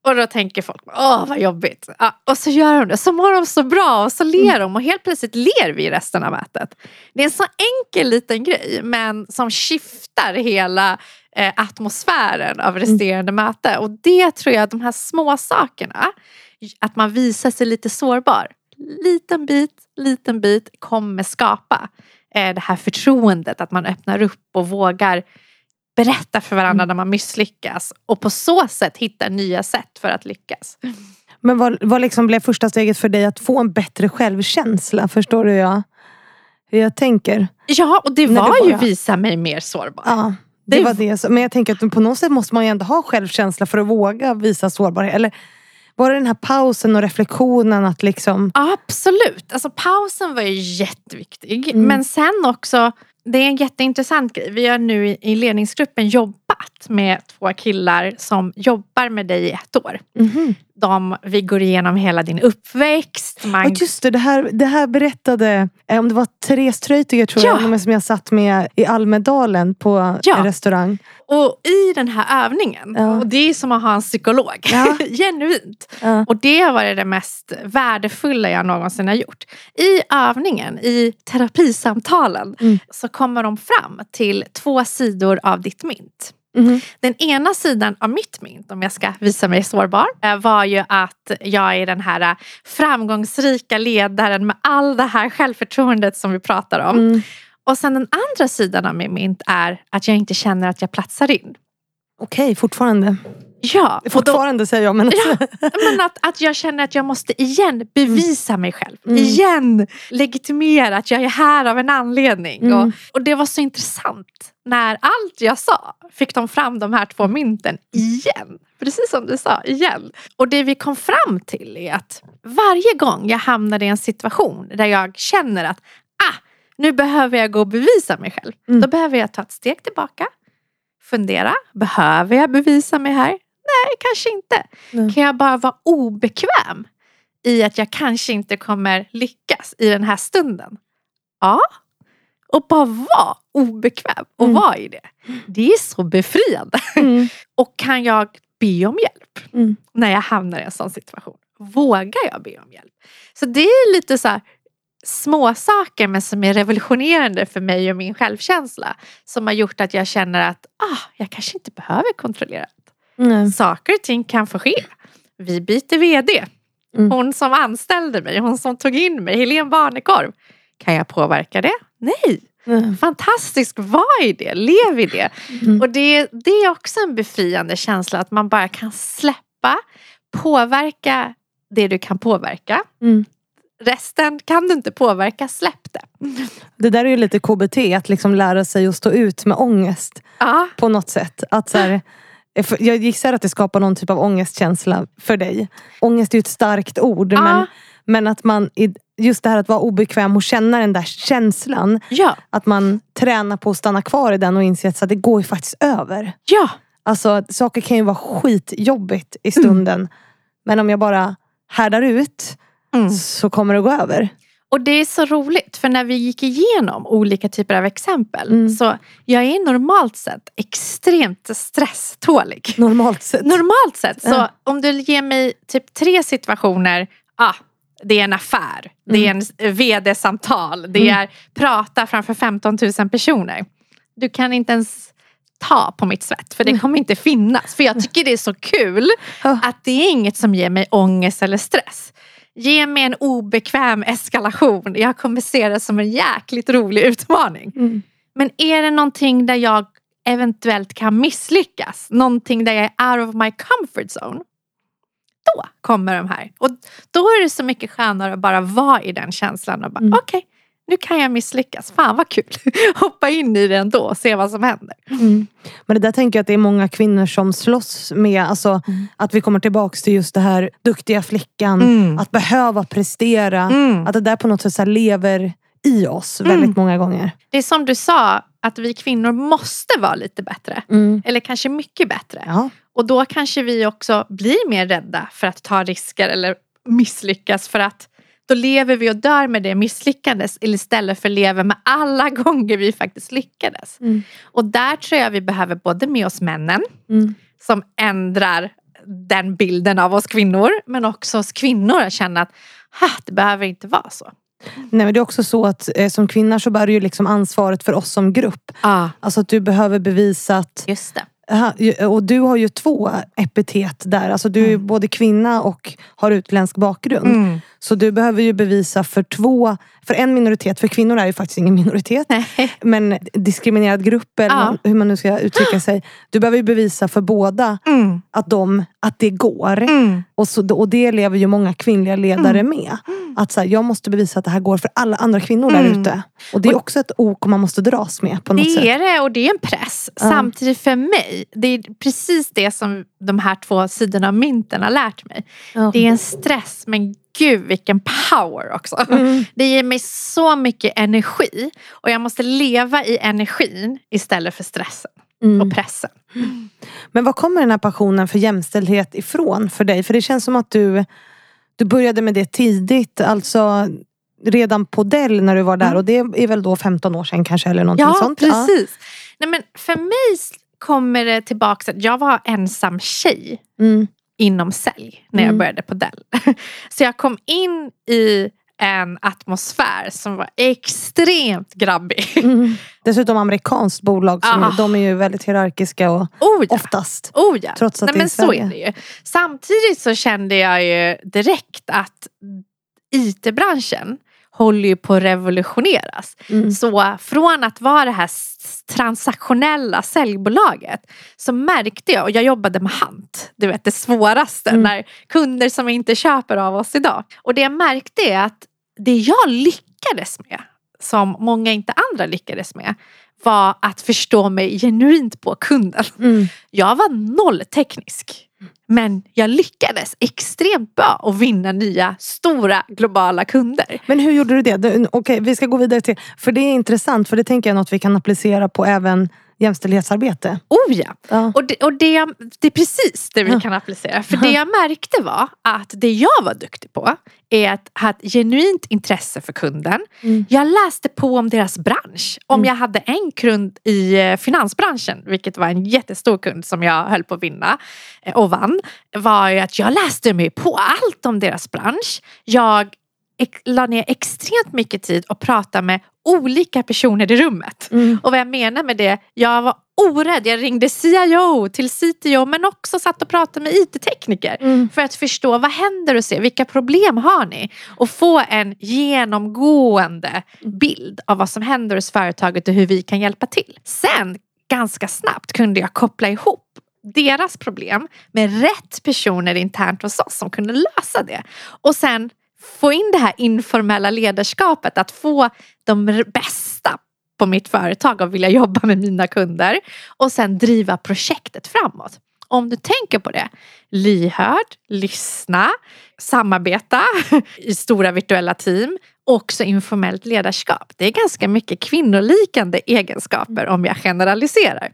Och då tänker folk, åh vad jobbigt. Ja, och så gör de det, så mår de så bra och så ler de och helt plötsligt ler vi resten av mötet. Det är en så enkel liten grej men som skiftar hela eh, atmosfären av resterande möte. Och det tror jag, de här små sakerna, att man visar sig lite sårbar. Liten bit, liten bit kommer skapa eh, det här förtroendet att man öppnar upp och vågar berätta för varandra när man misslyckas och på så sätt hitta nya sätt för att lyckas. Men vad, vad liksom blev första steget för dig att få en bättre självkänsla? Förstår du hur jag, hur jag tänker? Ja, och det var du ju visa mig mer sårbar. Ja, det, var det. Men jag tänker att på något sätt måste man ju ändå ha självkänsla för att våga visa sårbarhet. Eller var det den här pausen och reflektionen att liksom... Absolut, alltså pausen var ju jätteviktig. Mm. Men sen också, det är en jätteintressant grej. Vi har nu i, ledningsgruppen jobbat med två killar som jobbar med dig i ett år. Mhm. De, vi går igenom hela din uppväxt. Man, Och just det, det här, det här berättade, eh, om det var Therese Treutiger tror Ja. jag, som jag satt med i Almedalen på Ja. en restaurang. och i den här övningen, Ja. och det är som att ha en psykolog, Ja. <laughs> genuint. Ja. Och det har varit det mest värdefulla jag någonsin har gjort. I övningen, i terapisamtalen, Mm. så kommer de fram till två sidor av ditt mynt. Mhm. Den ena sidan av mitt mynt, om jag ska visa mig sårbar, eh, var ju att jag är den här eh, framgångsrika ledaren med all det här självförtroendet som vi pratar om. Mm. Och sen den andra sidan av min mynt är att jag inte känner att jag platsar in. Okej, fortfarande. Ja, och då, Fortfarande säger jag. Men Ja. men att, att jag känner att jag måste igen bevisa mig själv. Mm. Igen legitimera att jag är här av en anledning. Mm. Och, och det var så intressant. När allt jag sa fick de fram de här två mynten igen. Precis som du sa, igen. Och det vi kom fram till är att varje gång jag hamnar i en situation där jag känner att ah, nu behöver jag gå och bevisa mig själv. Mm. Då behöver jag ta ett steg tillbaka. Fundera, behöver jag bevisa mig här? Nej, kanske inte. Nej. Kan jag bara vara obekväm i att jag kanske inte kommer lyckas i den här stunden? Ja. Och bara vara obekväm och Mm. vara i det. Det är så befriande. Mm. <laughs> Och kan jag be om hjälp Mm. när jag hamnar i en sån situation? Vågar jag be om hjälp? Så det är lite så här små saker men som är revolutionerande för mig och min självkänsla. Som har gjort att jag känner att ah, jag kanske inte behöver kontrollera allt. Nej. Saker och ting kan få ske. Vi byter VD. Mm. Hon som anställde mig, hon som tog in mig, Helene Barnekorv. Kan jag påverka det? Nej. Nej. Fantastiskt, var i det, lev i det. Mm. Och det, det är också en befriande känsla att man bara kan släppa, påverka det du kan påverka. Mm. Resten kan du inte påverka, släpp det. Det där är ju lite KBT, att liksom lära sig att stå ut med ångest Ja, på något sätt. Att så här, jag gissar att det skapar någon typ av ångestkänsla för dig. Ångest är ju ett starkt ord. Men, men att man, just det här att vara obekväm och känna den där känslan. ja, Att man tränar på att stanna kvar i den och inse att det går ju faktiskt över. ja. Alltså saker kan ju vara skitjobbigt i stunden. Men om jag bara härdar ut Mm. så kommer det gå över. Och det är så roligt för när vi gick igenom olika typer av exempel Mm. så jag är normalt sett extremt stresstålig. Normalt sett. Normalt sett så Ja. om du ger mig typ tre situationer, ah, det är en affär, det är en Mm. vd-samtal, det är prata framför 15 000 personer. Du kan inte ens ta på mitt svett för det kommer inte finnas. För jag tycker det är så kul att det är inget som ger mig ångest eller stress. Ge mig en obekväm eskalation. Jag kommer se det som en jäkligt rolig utmaning. Mm. Men är det någonting där jag eventuellt kan misslyckas, någonting där jag är out of my comfort zone, då kommer de här. Och då är det så mycket skönare att bara vara i den känslan och bara Mm. okej, nu kan jag misslyckas. Fan vad kul. <laughs> Hoppa in i det ändå och se vad som händer. Mm. Men det där tänker jag att det är många kvinnor som slåss med. Alltså, Mm. Att vi kommer tillbaks till just det här duktiga flickan. Mm. Att behöva prestera. Mm. Att det där på något sätt lever i oss väldigt Mm. många gånger. Det är som du sa, att vi kvinnor måste vara lite bättre. Eller kanske mycket bättre. Ja. Och då kanske vi också blir mer rädda för att ta risker eller misslyckas för att då lever vi och dör med det misslyckandes istället för lever med alla <laughs> gånger vi faktiskt lyckades. Mm. Och där tror jag vi behöver både med oss männen Mm. som ändrar den bilden av oss kvinnor men också oss kvinnor att känna att "Ha, det behöver inte vara så. Nej, men det är också så att eh, som kvinna så bär du ju liksom ansvaret för oss som grupp. Ja, Alltså att du behöver bevisa att just det. Och du har ju två epitet där. Alltså du är Mm. både kvinna och har utländsk bakgrund. Mm. Så du behöver ju bevisa för två, för en minoritet, för kvinnor är ju faktiskt ingen minoritet. Nej. Men diskriminerad grupp eller Ja. hur man nu ska uttrycka sig. Du behöver ju bevisa för båda Mm. att, de, att det går. Mm. Och, så, och det lever ju många kvinnliga ledare Mm. med. Att så här, jag måste bevisa att det här går för alla andra kvinnor där Mm. ute. Och det är också ett ok man måste dras med på något Det sätt. är det och det är en press. Samtidigt för mig, det är precis det som de här två sidorna av mynten har lärt mig. Det är en stress men gud vilken power också. Mm. Det ger mig så mycket energi och jag måste leva i energin istället för stressen Mm. och pressen. Men var kommer den här passionen för jämställdhet ifrån för dig? För det känns som att du, du började med det tidigt. Alltså redan på Dell när du var där. Mm. Och det är väl då 15 år sedan kanske eller någonting Ja sånt? precis. Nej, men för mig kommer det tillbaka att jag var ensam tjej Ja. Mm. Inom sälj när jag Mm. började på Dell. <laughs> Så jag kom in i en atmosfär som var extremt grabbig. Mm. <laughs> Dessutom amerikanskt bolag. Som Ah. är, de är ju väldigt hierarkiska och Oh ja. oftast. Oh ja. Trots att Nej, det är men så Sverige. är det ju. Samtidigt så kände jag ju direkt att IT-branschen håller ju på att revolutioneras. Mm. Så från att vara det här transaktionella säljbolaget så märkte jag, och jag jobbade med HANT, du vet det svåraste Mm. när kunder som inte köper av oss idag. Och det jag märkte är att det jag lyckades med, som många inte andra lyckades med, var att förstå mig genuint på kunden. Mm. Jag var noll teknisk. Men jag lyckades extremt bra att vinna nya stora globala kunder. Men hur gjorde du det? Du- Okej, vi ska gå vidare till... För det är intressant, för det tänker jag är något vi kan applicera på även jämställdhetsarbete. Oh ja! Ja. Och, det, och det, det är precis det vi Ja. kan applicera. För det jag märkte var att det jag var duktig på är att ha ett genuint intresse för kunden. Mm. Jag läste på om deras bransch. Om Mm. jag hade en kund i eh, finansbranschen, vilket var en jättestor kund som jag höll på att vinna eh, och vann, var ju att jag läste mig på allt om deras bransch. Jag la ner extremt mycket tid och pratade med olika personer i rummet. Mm. Och vad jag menar med det, jag var orädd. Jag ringde CIO till CTO men också satt och pratade med IT-tekniker. Mm. För att förstå vad händer och se vilka problem har ni? Och få en genomgående bild av vad som händer hos företaget och hur vi kan hjälpa till. Sen ganska snabbt kunde jag koppla ihop deras problem med rätt personer internt hos oss som kunde lösa det. Och sen få in det här informella ledarskapet, att få de bästa på mitt företag och vilja jobba med mina kunder och sen driva projektet framåt. Om du tänker på det, lyhörd, lyssna, samarbeta <laughs> i stora virtuella team, också informellt ledarskap. Det är ganska mycket kvinnolikande egenskaper om jag generaliserar.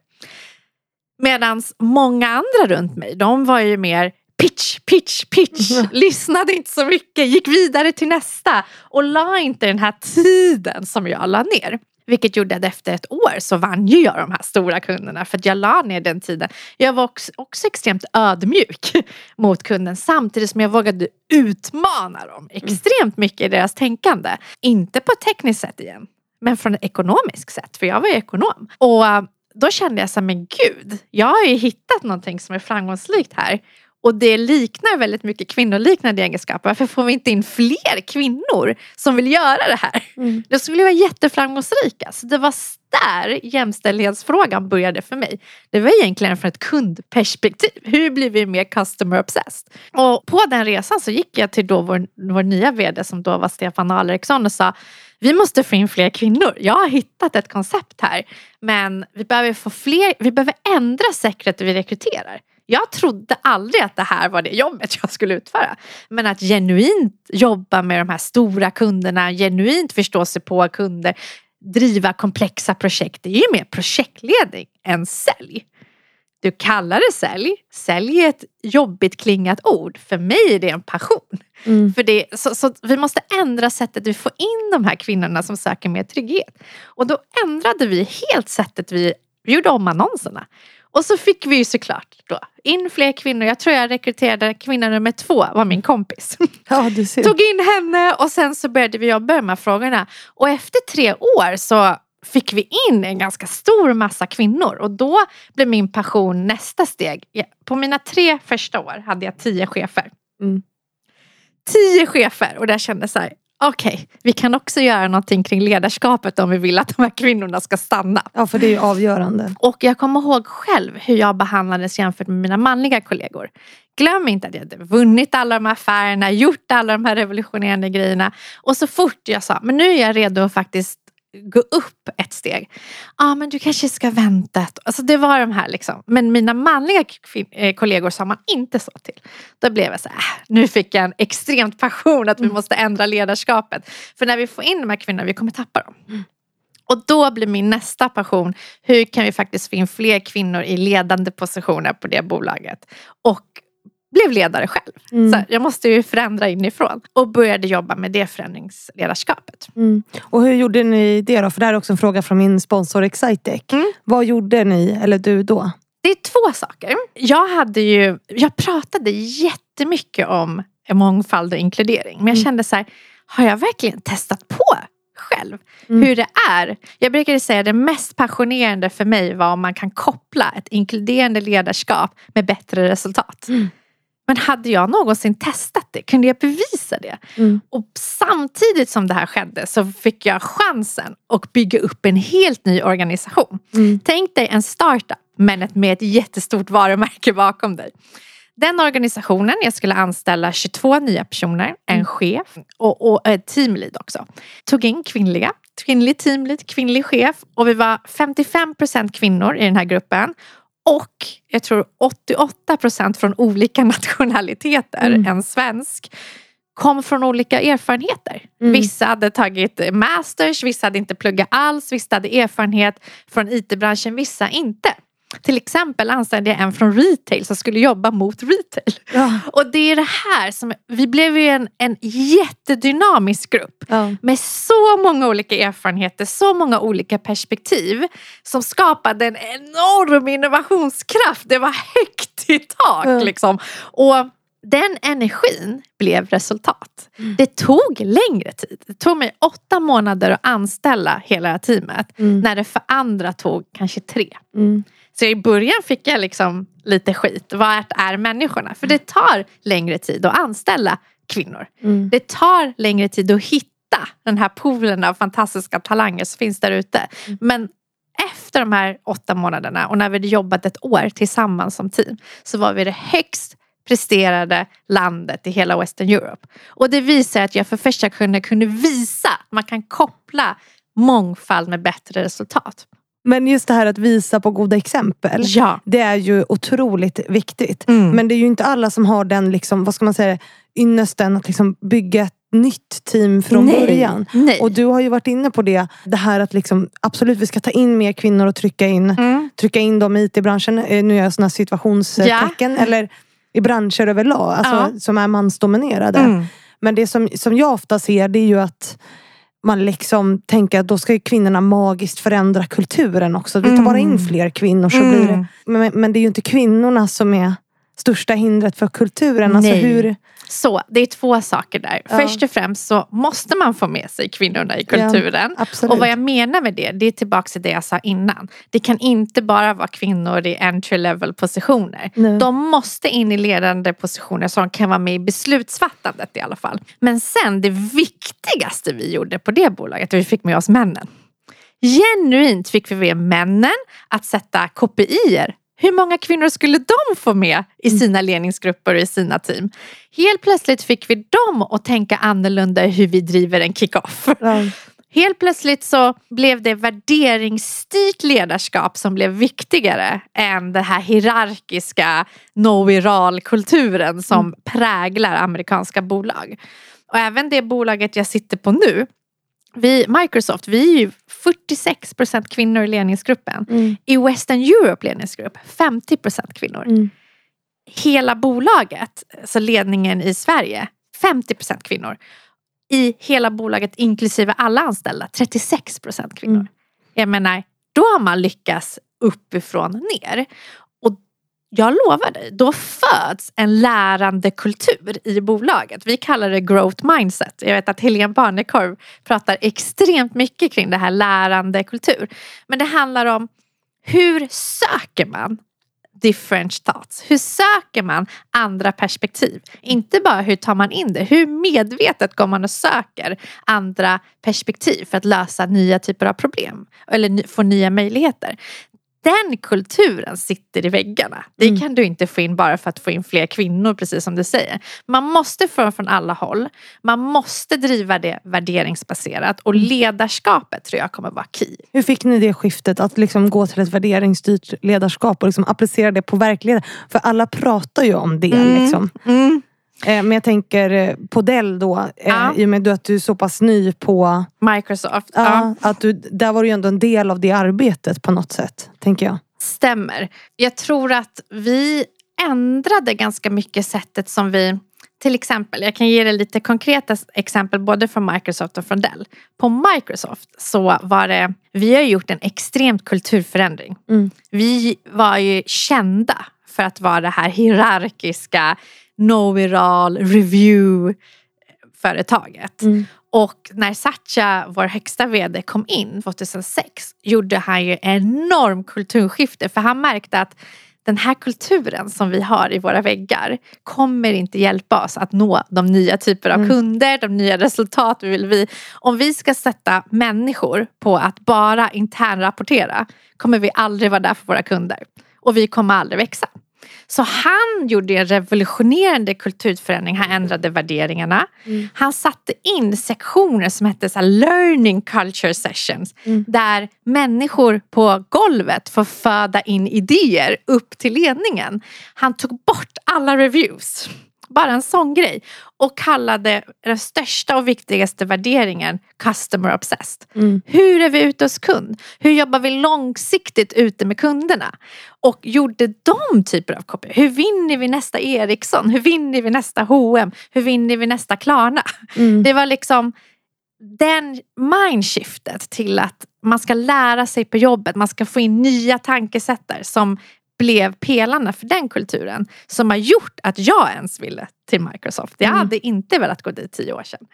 Medan många andra runt mig, de var ju mer pitch, pitch, pitch. <laughs> Lyssnade inte så mycket, gick vidare till nästa och la inte den här tiden som jag la ner. Vilket gjorde att efter ett år så vann ju jag de här stora kunderna för att jag la ner den tiden. Jag var också, också extremt ödmjuk <laughs> mot kunden samtidigt som jag vågade utmana dem extremt mycket i deras tänkande. Inte på ett tekniskt sätt igen, men från ett ekonomiskt sätt, för jag var ju ekonom. Och äh, då kände jag så här, men gud, jag har ju hittat någonting som är framgångsrikt här. Och det liknar väldigt mycket kvinnoliknande egenskaper. Varför får vi inte in fler kvinnor som vill göra det här? Mm. De skulle vara jätteframgångsrika. Så det var där jämställdhetsfrågan började för mig. Det var egentligen från ett kundperspektiv. Hur blir vi mer customer obsessed? Och på den resan så gick jag till då vår, vår nya vd som då var Stefan Alriksson och sa vi måste få in fler kvinnor. Jag har hittat ett koncept här. Men vi behöver få fler, vi behöver ändra sättet vi rekryterar. Jag trodde aldrig att det här var det jobbet jag skulle utföra. Men att genuint jobba med de här stora kunderna, genuint förstå sig på kunder, driva komplexa projekt. Det är ju mer projektledning än sälj. Du kallar det sälj. Sälj är ett jobbigt klingat ord. För mig är det en passion. Mm. För det, så, så vi måste ändra sättet vi får in de här kvinnorna som söker mer trygghet. Och då ändrade vi helt sättet vi, vi gjorde om annonserna. Och så fick vi ju såklart då in fler kvinnor. Jag tror jag rekryterade kvinna nummer två var min kompis. Ja, du ser. Tog in henne och sen så började vi jobba med de här frågorna. Och efter tre år så fick vi in en ganska stor massa kvinnor och då blev min passion nästa steg. På mina tre första år hade jag tio chefer. Mm. Tio chefer och där kände jag så här, okej, vi kan också göra någonting kring ledarskapet om vi vill att de här kvinnorna ska stanna. Ja, för det är ju avgörande. Och jag kommer ihåg själv hur jag behandlades jämfört med mina manliga kollegor. Glöm inte att jag hade vunnit alla de här affärerna, gjort alla de här revolutionerande grejerna. Och så fort jag sa, men nu är jag redo att faktiskt gå upp ett steg. Ja ah, men du kanske ska vänta. Alltså det var de här liksom. Men mina manliga eh, kollegor sa man inte så till. Då blev jag så här, äh, nu fick jag en extremt passion att vi måste ändra ledarskapet. För när vi får in de här kvinnorna, vi kommer tappa dem. Och då blir min nästa passion, hur kan vi faktiskt få in fler kvinnor i ledande positioner på det bolaget? Och blev ledare själv. Mm. Så jag måste ju förändra inifrån. Och började jobba med det förändringsledarskapet. Mm. Och hur gjorde ni det då? För det här är också en fråga från min sponsor Excitec. Mm. Vad gjorde ni, eller du då? Det är två saker. Jag, hade ju, jag pratade jättemycket om mångfald och inkludering. Men jag Mm. kände så här, har jag verkligen testat på själv Mm. hur det är? Jag brukade säga att det mest passionerande för mig var om man kan koppla ett inkluderande ledarskap med bättre resultat. Mm. Men hade jag någonsin testat det? Kunde jag bevisa det? Mm. Och samtidigt som det här skedde så fick jag chansen att bygga upp en helt ny organisation. Mm. Tänk dig en startup men med ett jättestort varumärke bakom dig. Den organisationen, jag skulle anställa 22 nya personer, en chef och, och ett teamlead också. Tog in kvinnliga, kvinnlig teamlead, kvinnlig chef och vi var 55% kvinnor i den här gruppen. Och jag tror 88% från olika <laughs> nationaliteter Mm. än svensk kom från olika erfarenheter. Mm. Vissa hade tagit masters, vissa hade inte pluggat alls, vissa hade erfarenhet från IT-branschen, vissa inte. Till exempel anställde jag en från retail som skulle jobba mot retail. Ja. Och det är det här som, vi blev ju en, en jättedynamisk grupp Ja. med så många olika erfarenheter, så många olika perspektiv som skapade en enorm innovationskraft. Det var högt i tak Ja. liksom. Och den energin blev resultat. Mm. Det tog längre tid. Det tog mig åtta månader att anställa hela teamet. Mm. När det för andra tog kanske tre. Mm. Så i början fick jag liksom lite skit. Vad är människorna? För det tar längre tid att anställa kvinnor. Mm. Det tar längre tid att hitta den här poolen av fantastiska talanger som finns där ute. Men efter de här åtta månaderna och när vi hade jobbat ett år tillsammans som team så var vi det högst presterade landet i hela Western Europe. Och det visar att jag för första gången kunde visa att man kan koppla mångfald med bättre resultat. Men just det här att visa på goda exempel. Ja. Det är ju otroligt viktigt. Mm. Men det är ju inte alla som har den, liksom, vad ska man säga, ynnesten att liksom bygga ett nytt team från Nej. början. Nej. Och du har ju varit inne på det. Det här att liksom, absolut vi ska ta in mer kvinnor och trycka in, Mm. trycka in dem i IT-branschen. Eh, Nu gör jag sådana situationstecken. Eller i branscher överlag alltså, Ja. som är mansdominerade. Mm. Men det som, som jag ofta ser det är ju att man liksom tänker att då ska ju kvinnorna magiskt förändra kulturen också. Vi tar bara in Mm. fler kvinnor så Mm. blir det. Men, men det är ju inte kvinnorna som är största hindret för kulturen? Alltså Nej. hur, Så det är två saker där. Ja. Först och främst så måste man få med sig kvinnorna i kulturen. absolut. Och vad jag menar med det, det är tillbaka till det jag sa innan. Det kan inte bara vara kvinnor i entry level positioner. Nej. De måste in i ledande positioner som kan vara med i beslutsfattandet i alla fall. Men sen det viktigaste vi gjorde på det bolaget, vi fick med oss männen. Genuint fick vi med männen att sätta KPIer. Hur många kvinnor skulle de få med i sina ledningsgrupper och i sina team? Helt plötsligt fick vi dem att tänka annorlunda hur vi driver en kick-off. Ja. Helt plötsligt så blev det värderingsstyrt ledarskap som blev viktigare än den här hierarkiska know-it-all-kulturen som präglar amerikanska bolag. Och även det bolaget jag sitter på nu, vi, Microsoft, vi är ju 46 procent kvinnor i ledningsgruppen. Mm. I Western Europe ledningsgrupp 50 procent kvinnor. Mm. Hela bolaget, alltså ledningen i Sverige, 50 procent kvinnor. I hela bolaget inklusive alla anställda, 36 procent kvinnor. Mm. Jag menar, då har man lyckats uppifrån ner. Jag lovar dig, då föds en lärande kultur i bolaget. Vi kallar det growth mindset. Jag vet att Helene Barnekorv pratar extremt mycket kring det här lärande kultur. Men det handlar om hur söker man different thoughts? Hur söker man andra perspektiv? Inte bara hur tar man in det, hur medvetet går man och söker andra perspektiv för att lösa nya typer av problem eller få nya möjligheter. Den kulturen sitter i väggarna. Det Mm. kan du inte få in bara för att få in fler kvinnor precis som du säger. Man måste få från alla håll. Man måste driva det värderingsbaserat och ledarskapet tror jag kommer vara key. Hur fick ni det skiftet att liksom gå till ett värderingsstyrt ledarskap och liksom applicera det på verkligheten? För alla pratar ju om det. Mm. Liksom. Eh, Men jag tänker eh, på Dell då, eh, Ja. i och med att du är så pass ny på... Microsoft. Ja, Att du, där var du ju ändå en del av det arbetet på något sätt, tänker jag. Stämmer. Jag tror att vi ändrade ganska mycket sättet som vi till exempel, jag kan ge dig lite konkreta exempel både från Microsoft och från Dell. På Microsoft så var det, vi har gjort en extremt kulturförändring. Mm. Vi var ju kända för att vara det här hierarkiska know-it-all review företaget. Mm. Och när Satya, vår högsta vd, kom in 2006 gjorde han ju enorm kulturskifte för han märkte att den här kulturen som vi har i våra väggar kommer inte hjälpa oss att nå de nya typer av Mm. kunder, de nya resultat vi vill vi. Om vi ska sätta människor på att bara internrapportera kommer vi aldrig vara där för våra kunder. Och vi kommer aldrig växa. Så han gjorde en revolutionerande kulturförändring. Han ändrade värderingarna. Mm. Han satte in sektioner som hette så learning culture sessions. Mm. Där människor på golvet får föda in idéer upp till ledningen. Han tog bort alla reviews. Bara en sån grej. Och kallade den största och viktigaste värderingen customer obsessed. Mm. Hur är vi ute hos kund? Hur jobbar vi långsiktigt ute med kunderna? Och gjorde de typer av kopior. Hur vinner vi nästa Ericsson? Hur vinner vi nästa H&M? Hur vinner vi nästa Klarna? Mm. Det var liksom den mindshiftet till att man ska lära sig på jobbet. Man ska få in nya tankesättar som blev pelarna för den kulturen. Som har gjort att jag ens ville till Microsoft. Jag Mm. hade inte velat gå dit tio år sedan.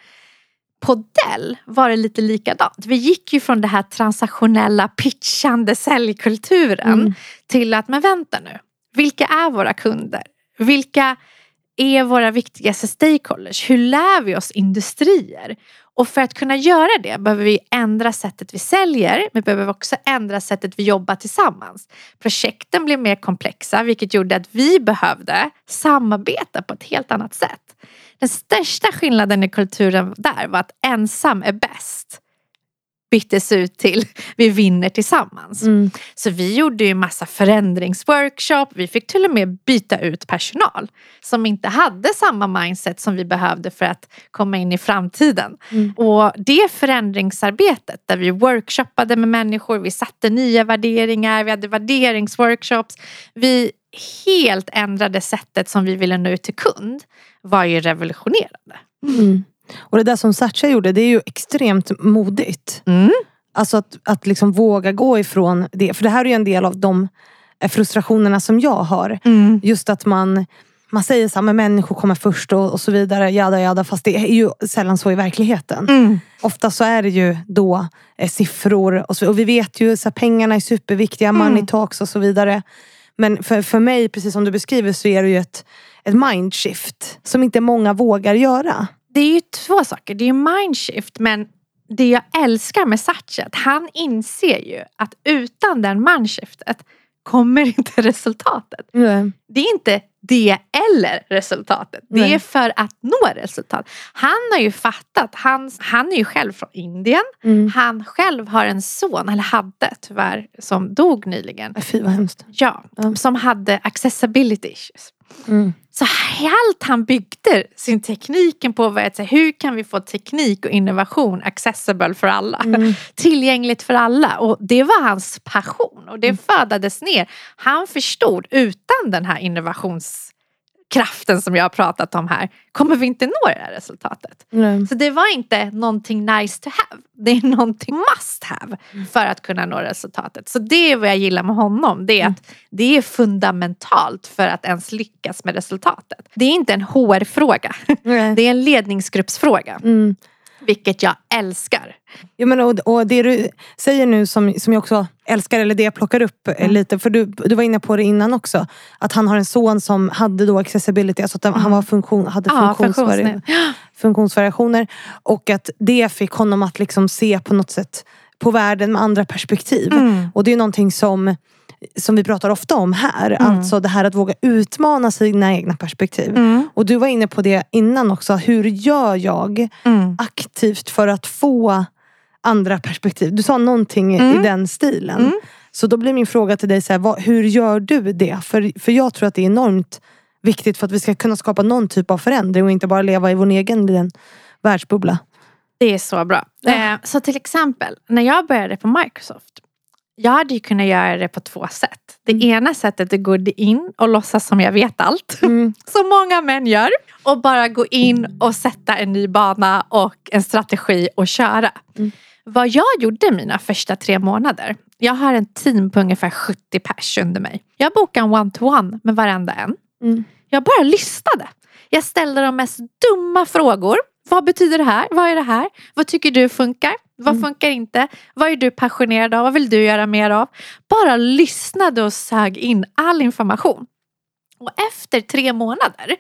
På Dell var det lite likadant. Vi gick ju från det här transaktionella pitchande säljkulturen Mm. till att, men vänta nu. Vilka är våra kunder? Vilka är våra viktigaste stakeholders? Hur lär vi oss industrier? Och för att kunna göra det behöver vi ändra sättet vi säljer. Men vi behöver också ändra sättet vi jobbar tillsammans. Projekten blev mer komplexa vilket gjorde att vi behövde samarbeta på ett helt annat sätt. Den största skillnaden i kulturen där var att ensam är bäst byttes ut till <laughs> vi vinner tillsammans. Mm. Så vi gjorde ju massa förändringsworkshop. Vi fick till och med byta ut personal som inte hade samma mindset som vi behövde för att komma in i framtiden. Mm. Och det förändringsarbetet där vi workshoppade med människor, vi satte nya värderingar, vi hade värderingsworkshops. Vi helt ändrade sättet som vi ville nå ut till kund var ju revolutionerande. Mm. Och det där som Satcha gjorde, det är ju extremt modigt. Mm. Alltså att, att liksom våga gå ifrån det. För det här är ju en del av de eh, frustrationerna som jag har. Mm. Just att man, man säger så här, men människor kommer först och, och så vidare. Jada, jada, fast det är ju sällan så i verkligheten. Mm. Ofta så är det ju då eh, siffror och, så, och vi vet ju att pengarna är superviktiga, Mm. money talks och så vidare. Men för, för mig, precis som du beskriver, så är det ju ett, ett mindshift som inte många vågar göra. Det är ju två saker. Det är ju mindshift men det jag älskar med Satchet, han inser ju att utan den mindshiftet kommer inte <laughs> resultatet. Det är inte det eller resultatet. Det Nej. är för att nå resultat. Han har ju fattat, han, han är ju själv från Indien. Mm. Han själv har en son, eller hade tyvärr, som dog nyligen. Fy vad hemskt. Ja, Ja. som hade accessibility issues. Mm. Så allt han byggde sin tekniken på var att säga, hur kan vi få teknik och innovation accessible för alla? Mm. <laughs> Tillgängligt för alla. Och det var hans passion och det Mm. födades ner. Han förstod utan den här innovationskraften som jag har pratat om här kommer vi inte nå det här resultatet. Nej. Så det var inte någonting nice to have. Det är någonting must have för att kunna nå resultatet. Så det är vad jag gillar med honom. Det är att det är fundamentalt för att ens lyckas med resultatet. Det är inte en HR-fråga. Det är en ledningsgruppsfråga. Mm. Vilket jag älskar. Ja, men, och, och det du säger nu som, som jag också älskar, eller det jag plockar upp eh, Mm. lite, för du, du var inne på det innan också. Att han har en son som hade då accessibility, alltså att han var funktion, hade Mm. Ja, funktionsvari- <gasps> funktionsvariationer. Och att det fick honom att liksom se på något sätt på världen med andra perspektiv. Mm. Och det är någonting som, som vi pratar ofta om här. Mm. Alltså det här att våga utmana sina egna perspektiv. Mm. Och du var inne på det innan också. Hur gör jag Mm. aktivt för att få andra perspektiv? Du sa någonting i Mm. den stilen. Mm. Så då blir min fråga till dig, så här, vad, hur gör du det? För, för jag tror att det är enormt viktigt för att vi ska kunna skapa någon typ av förändring och inte bara leva i vår egen liten världsbubbla. Det är så bra. Ja. Eh, så till exempel, när jag började på Microsoft. Jag hade ju kunnat göra det på två sätt. Det Mm. ena sättet är att gå in och låtsas som jag vet allt. Mm. <laughs> Som många män gör. Och bara gå in och sätta en ny bana och en strategi och köra. Mm. Vad jag gjorde mina första tre månader. Jag har en team på ungefär 70 pers under mig. Jag bokade en one-to-one med varenda en. Mm. Jag bara lyssnade. Jag ställde de mest dumma frågor. Vad betyder det här? Vad är det här? Vad tycker du funkar? Vad Mm. funkar inte? Vad är du passionerad av? Vad vill du göra mer av? Bara lyssnade och sög in all information. Och efter tre månader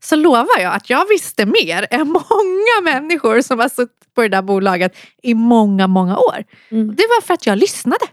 så lovar jag att jag visste mer än många människor som har suttit på det där bolaget i många, många år. Mm. Det var för att jag lyssnade.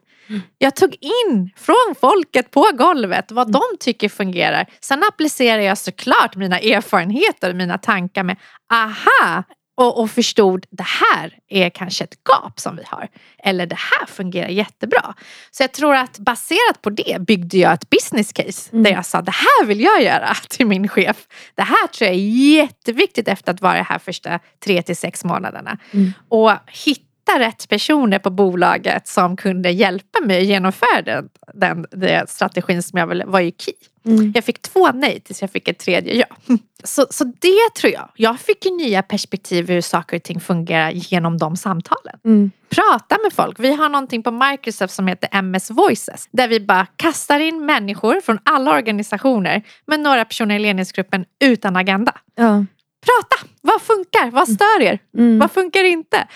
Jag tog in från folket på golvet vad de tycker fungerar. Sen applicerar jag såklart mina erfarenheter och mina tankar med aha och, och förstod det här är kanske ett gap som vi har. Eller det här fungerar jättebra. Så jag tror att baserat på det byggde jag ett business case Mm. där jag sa det här vill jag göra <laughs> till min chef. Det här tror jag är jätteviktigt efter att vara här första tre till sex månaderna. Mm. Och hitta rätt personer på bolaget som kunde hjälpa mig att genomföra den, den, den strategin som jag ville var ju key. Mm. Jag fick två nej tills jag fick ett tredje ja. <laughs> Så, så det tror jag. Jag fick ju nya perspektiv hur saker och ting fungerar genom de samtalen. Mm. Prata med folk. Vi har någonting på Microsoft som heter MS Voices. Där vi bara kastar in människor från alla organisationer med några personer i ledningsgruppen utan agenda. Ja. Prata! Vad funkar? Vad stör er? Mm. Vad funkar inte?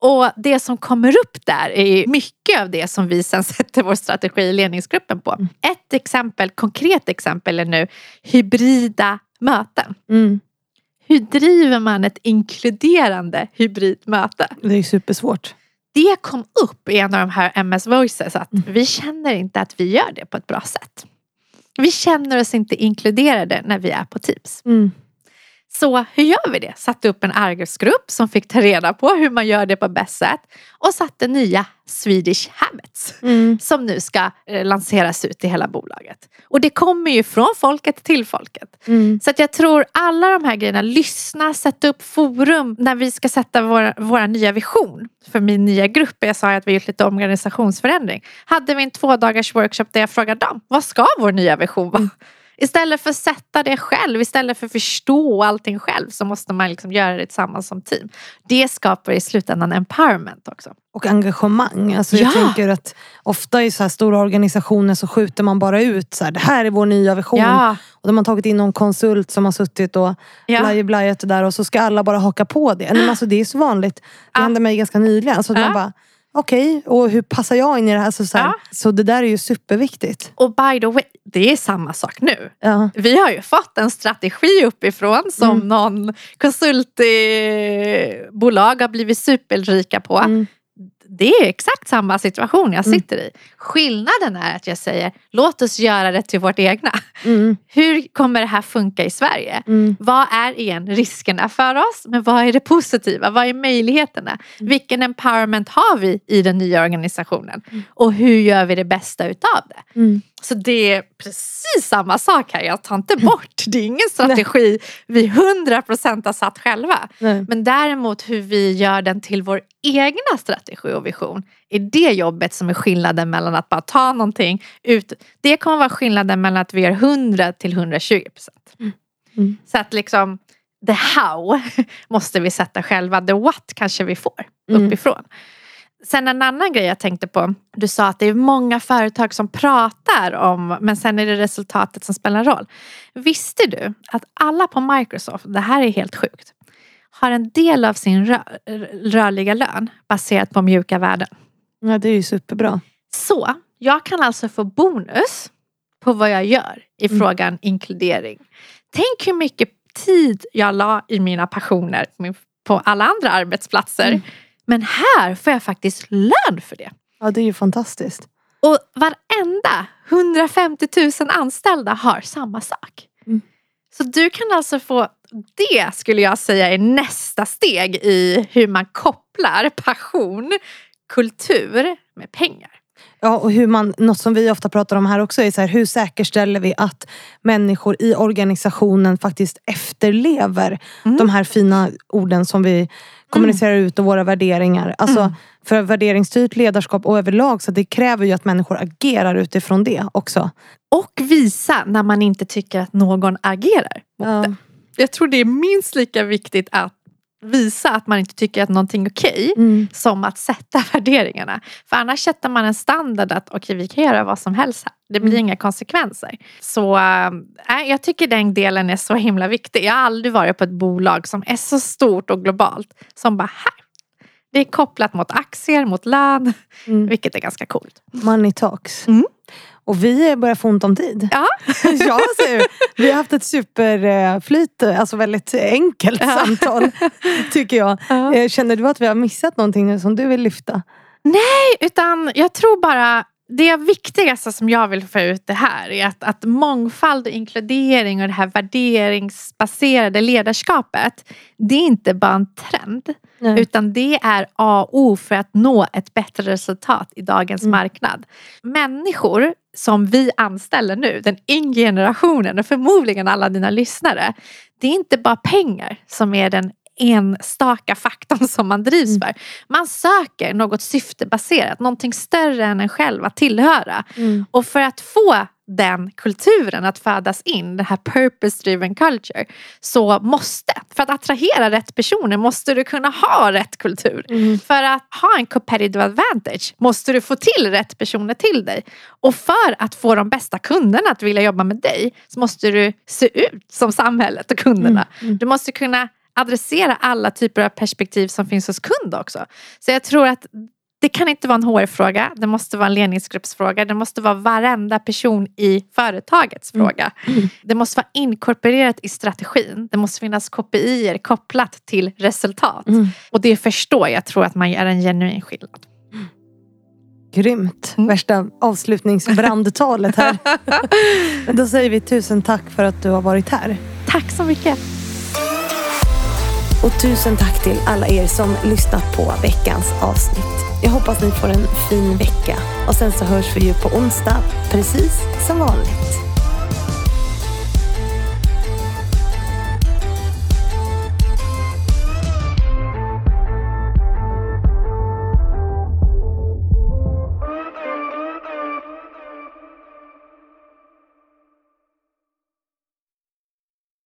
Och det som kommer upp där är mycket av det som vi sen <laughs> sätter vår strategi i ledningsgruppen på. Ett exempel, konkret exempel är nu hybrida möten. Mm. Hur driver man ett inkluderande hybridmöte? Det är supersvårt. Det kom upp i en av de här MS Voices att vi känner inte att vi gör det på ett bra sätt. Vi känner oss inte inkluderade när vi är på Teams. Mm. Så hur gör vi det? Satte upp en arbetsgrupp som fick ta reda på hur man gör det på bäst sätt och satte nya Swedish Habits Mm. som nu ska eh, lanseras ut i hela bolaget. Och det kommer ju från folket till folket. Mm. Så att jag tror alla de här grejerna, lyssna, sätta upp forum när vi ska sätta vår, vår nya vision för min nya grupp. Jag sa ju att vi gjort lite organisationsförändring. Hade vi en två dagars workshop där jag frågade dem, vad ska vår nya vision vara? Istället för att sätta det själv, istället för att förstå allting själv så måste man liksom göra det tillsammans som team. Det skapar i slutändan empowerment också. Och engagemang. Alltså jag Ja. tänker att ofta i så här stora organisationer så skjuter man bara ut så här, det här är vår nya vision. Ja, Och då har man tagit in någon konsult som har suttit och ja. blajeblajat det där och så ska alla bara haka på det. Men alltså, det är så vanligt. Det Ja. hände mig ganska nyligen. Alltså, att man bara, okej, och hur passar jag in i det här? Så, så, här. Ja. så det där är ju superviktigt. Och by the way, det är samma sak nu. Ja. Vi har ju fått en strategi uppifrån som Mm. någon konsultbolag har blivit superrika på. Mm. Det är exakt samma situation jag Mm. sitter i. Skillnaden är att jag säger låt oss göra det till vårt egna. Mm. Hur kommer det här funka i Sverige? Mm. Vad är igen riskerna för oss? Men vad är det positiva? Vad är möjligheterna? Mm. Vilken empowerment har vi i den nya organisationen? Och hur gör vi det bästa utav det? Mm. Så det är precis samma sak här. Jag tar inte bort. Det är ingen strategi vi 100% har satt själva. Nej. Men däremot hur vi gör den till vår egna strategi och vision. Är det jobbet som är skillnaden mellan att bara ta någonting ut. Det kommer vara skillnaden mellan att vi gör 100 till 120%. Mm. Så att liksom the how <laughs> måste vi sätta själva. The what kanske vi får Mm. Sen en annan grej jag tänkte på. Du sa att det är många företag som pratar om men sen är det resultatet som spelar roll. Visste du att alla på Microsoft, det här är helt sjukt, har en del av sin rö rörliga lön baserat på mjuka värden. Ja, det är ju superbra. Så jag kan alltså få bonus på vad jag gör i Mm. frågan inkludering. Tänk hur mycket tid jag la i mina passioner på alla andra arbetsplatser. Mm. Men här får jag faktiskt lön för det. Ja, det är ju fantastiskt. Och varenda 150 000 anställda har samma sak. Mm. Så du kan alltså få, det skulle jag säga är nästa steg i hur man kopplar passion, kultur med pengar. Ja, och hur man, något som vi ofta pratar om här också är så här, hur säkerställer vi att människor i organisationen faktiskt efterlever Mm. de här fina orden som vi kommunicerar ut och våra värderingar. Alltså, Mm. För värderingsstyrt ledarskap och överlag så det kräver ju att människor agerar utifrån det också. Och visa när man inte tycker att någon agerar. mot Ja. det. Jag tror det är minst lika viktigt att visa att man inte tycker att någonting är okej Mm. som att sätta <laughs> värderingarna. För annars sätter man en standard att okej vi kan göra vad som helst här. Det blir Mm. inga konsekvenser. Så äh, jag tycker den delen är så himla viktig. Jag har aldrig varit på ett bolag som är så stort och globalt som bara här. Det är kopplat mot aktier, mot lön, Mm. <laughs> vilket är ganska coolt. Money talks. Och vi börjar få ont om tid. Ja. <laughs> ja, ser. Vi har haft ett superflyt, alltså väldigt enkelt Ja. samtal. <laughs> Tycker jag. Ja. Eh, Känner du att vi har missat någonting som du vill lyfta? Utan jag tror bara det viktigaste som jag vill få ut det här är att, att mångfald och inkludering och det här värderingsbaserade ledarskapet det är inte bara en trend Nej. utan det är A och O för att nå ett bättre resultat i dagens Mm. marknad. Människor som vi anställer nu, den yngre generationen och förmodligen alla dina lyssnare. Det är inte bara pengar som är den enstaka faktorn som man drivs Mm. för. Man söker något syftebaserat, någonting större än en själv att tillhöra. Mm. Och för att få den kulturen att födas in, den här purpose driven culture, så måste, för att attrahera rätt personer måste du kunna ha rätt kultur. Mm. För att ha en competitive advantage måste du få till rätt personer till dig. Och för att få de bästa kunderna att vilja jobba med dig så måste du se ut som samhället och kunderna. Mm. Du måste kunna adressera alla typer av perspektiv som finns hos kund också. Så jag tror att det kan inte vara en HR-fråga, det måste vara en ledningsgruppsfråga, det måste vara varenda person i företagets Mm. fråga. Det måste vara inkorporerat i strategin. Det måste finnas KPI kopplat till resultat. Mm. Och det förstår jag tror att man gör en genuin skillnad. Grymt. Mm. Värsta avslutningsbrandtalet här. <laughs> Men då säger vi tusen tack för att du har varit här. Tack så mycket. Och tusen tack till alla er som lyssnat på veckans avsnitt. Jag hoppas ni får en fin vecka. Och sen så hörs vi ju på onsdag, precis som vanligt.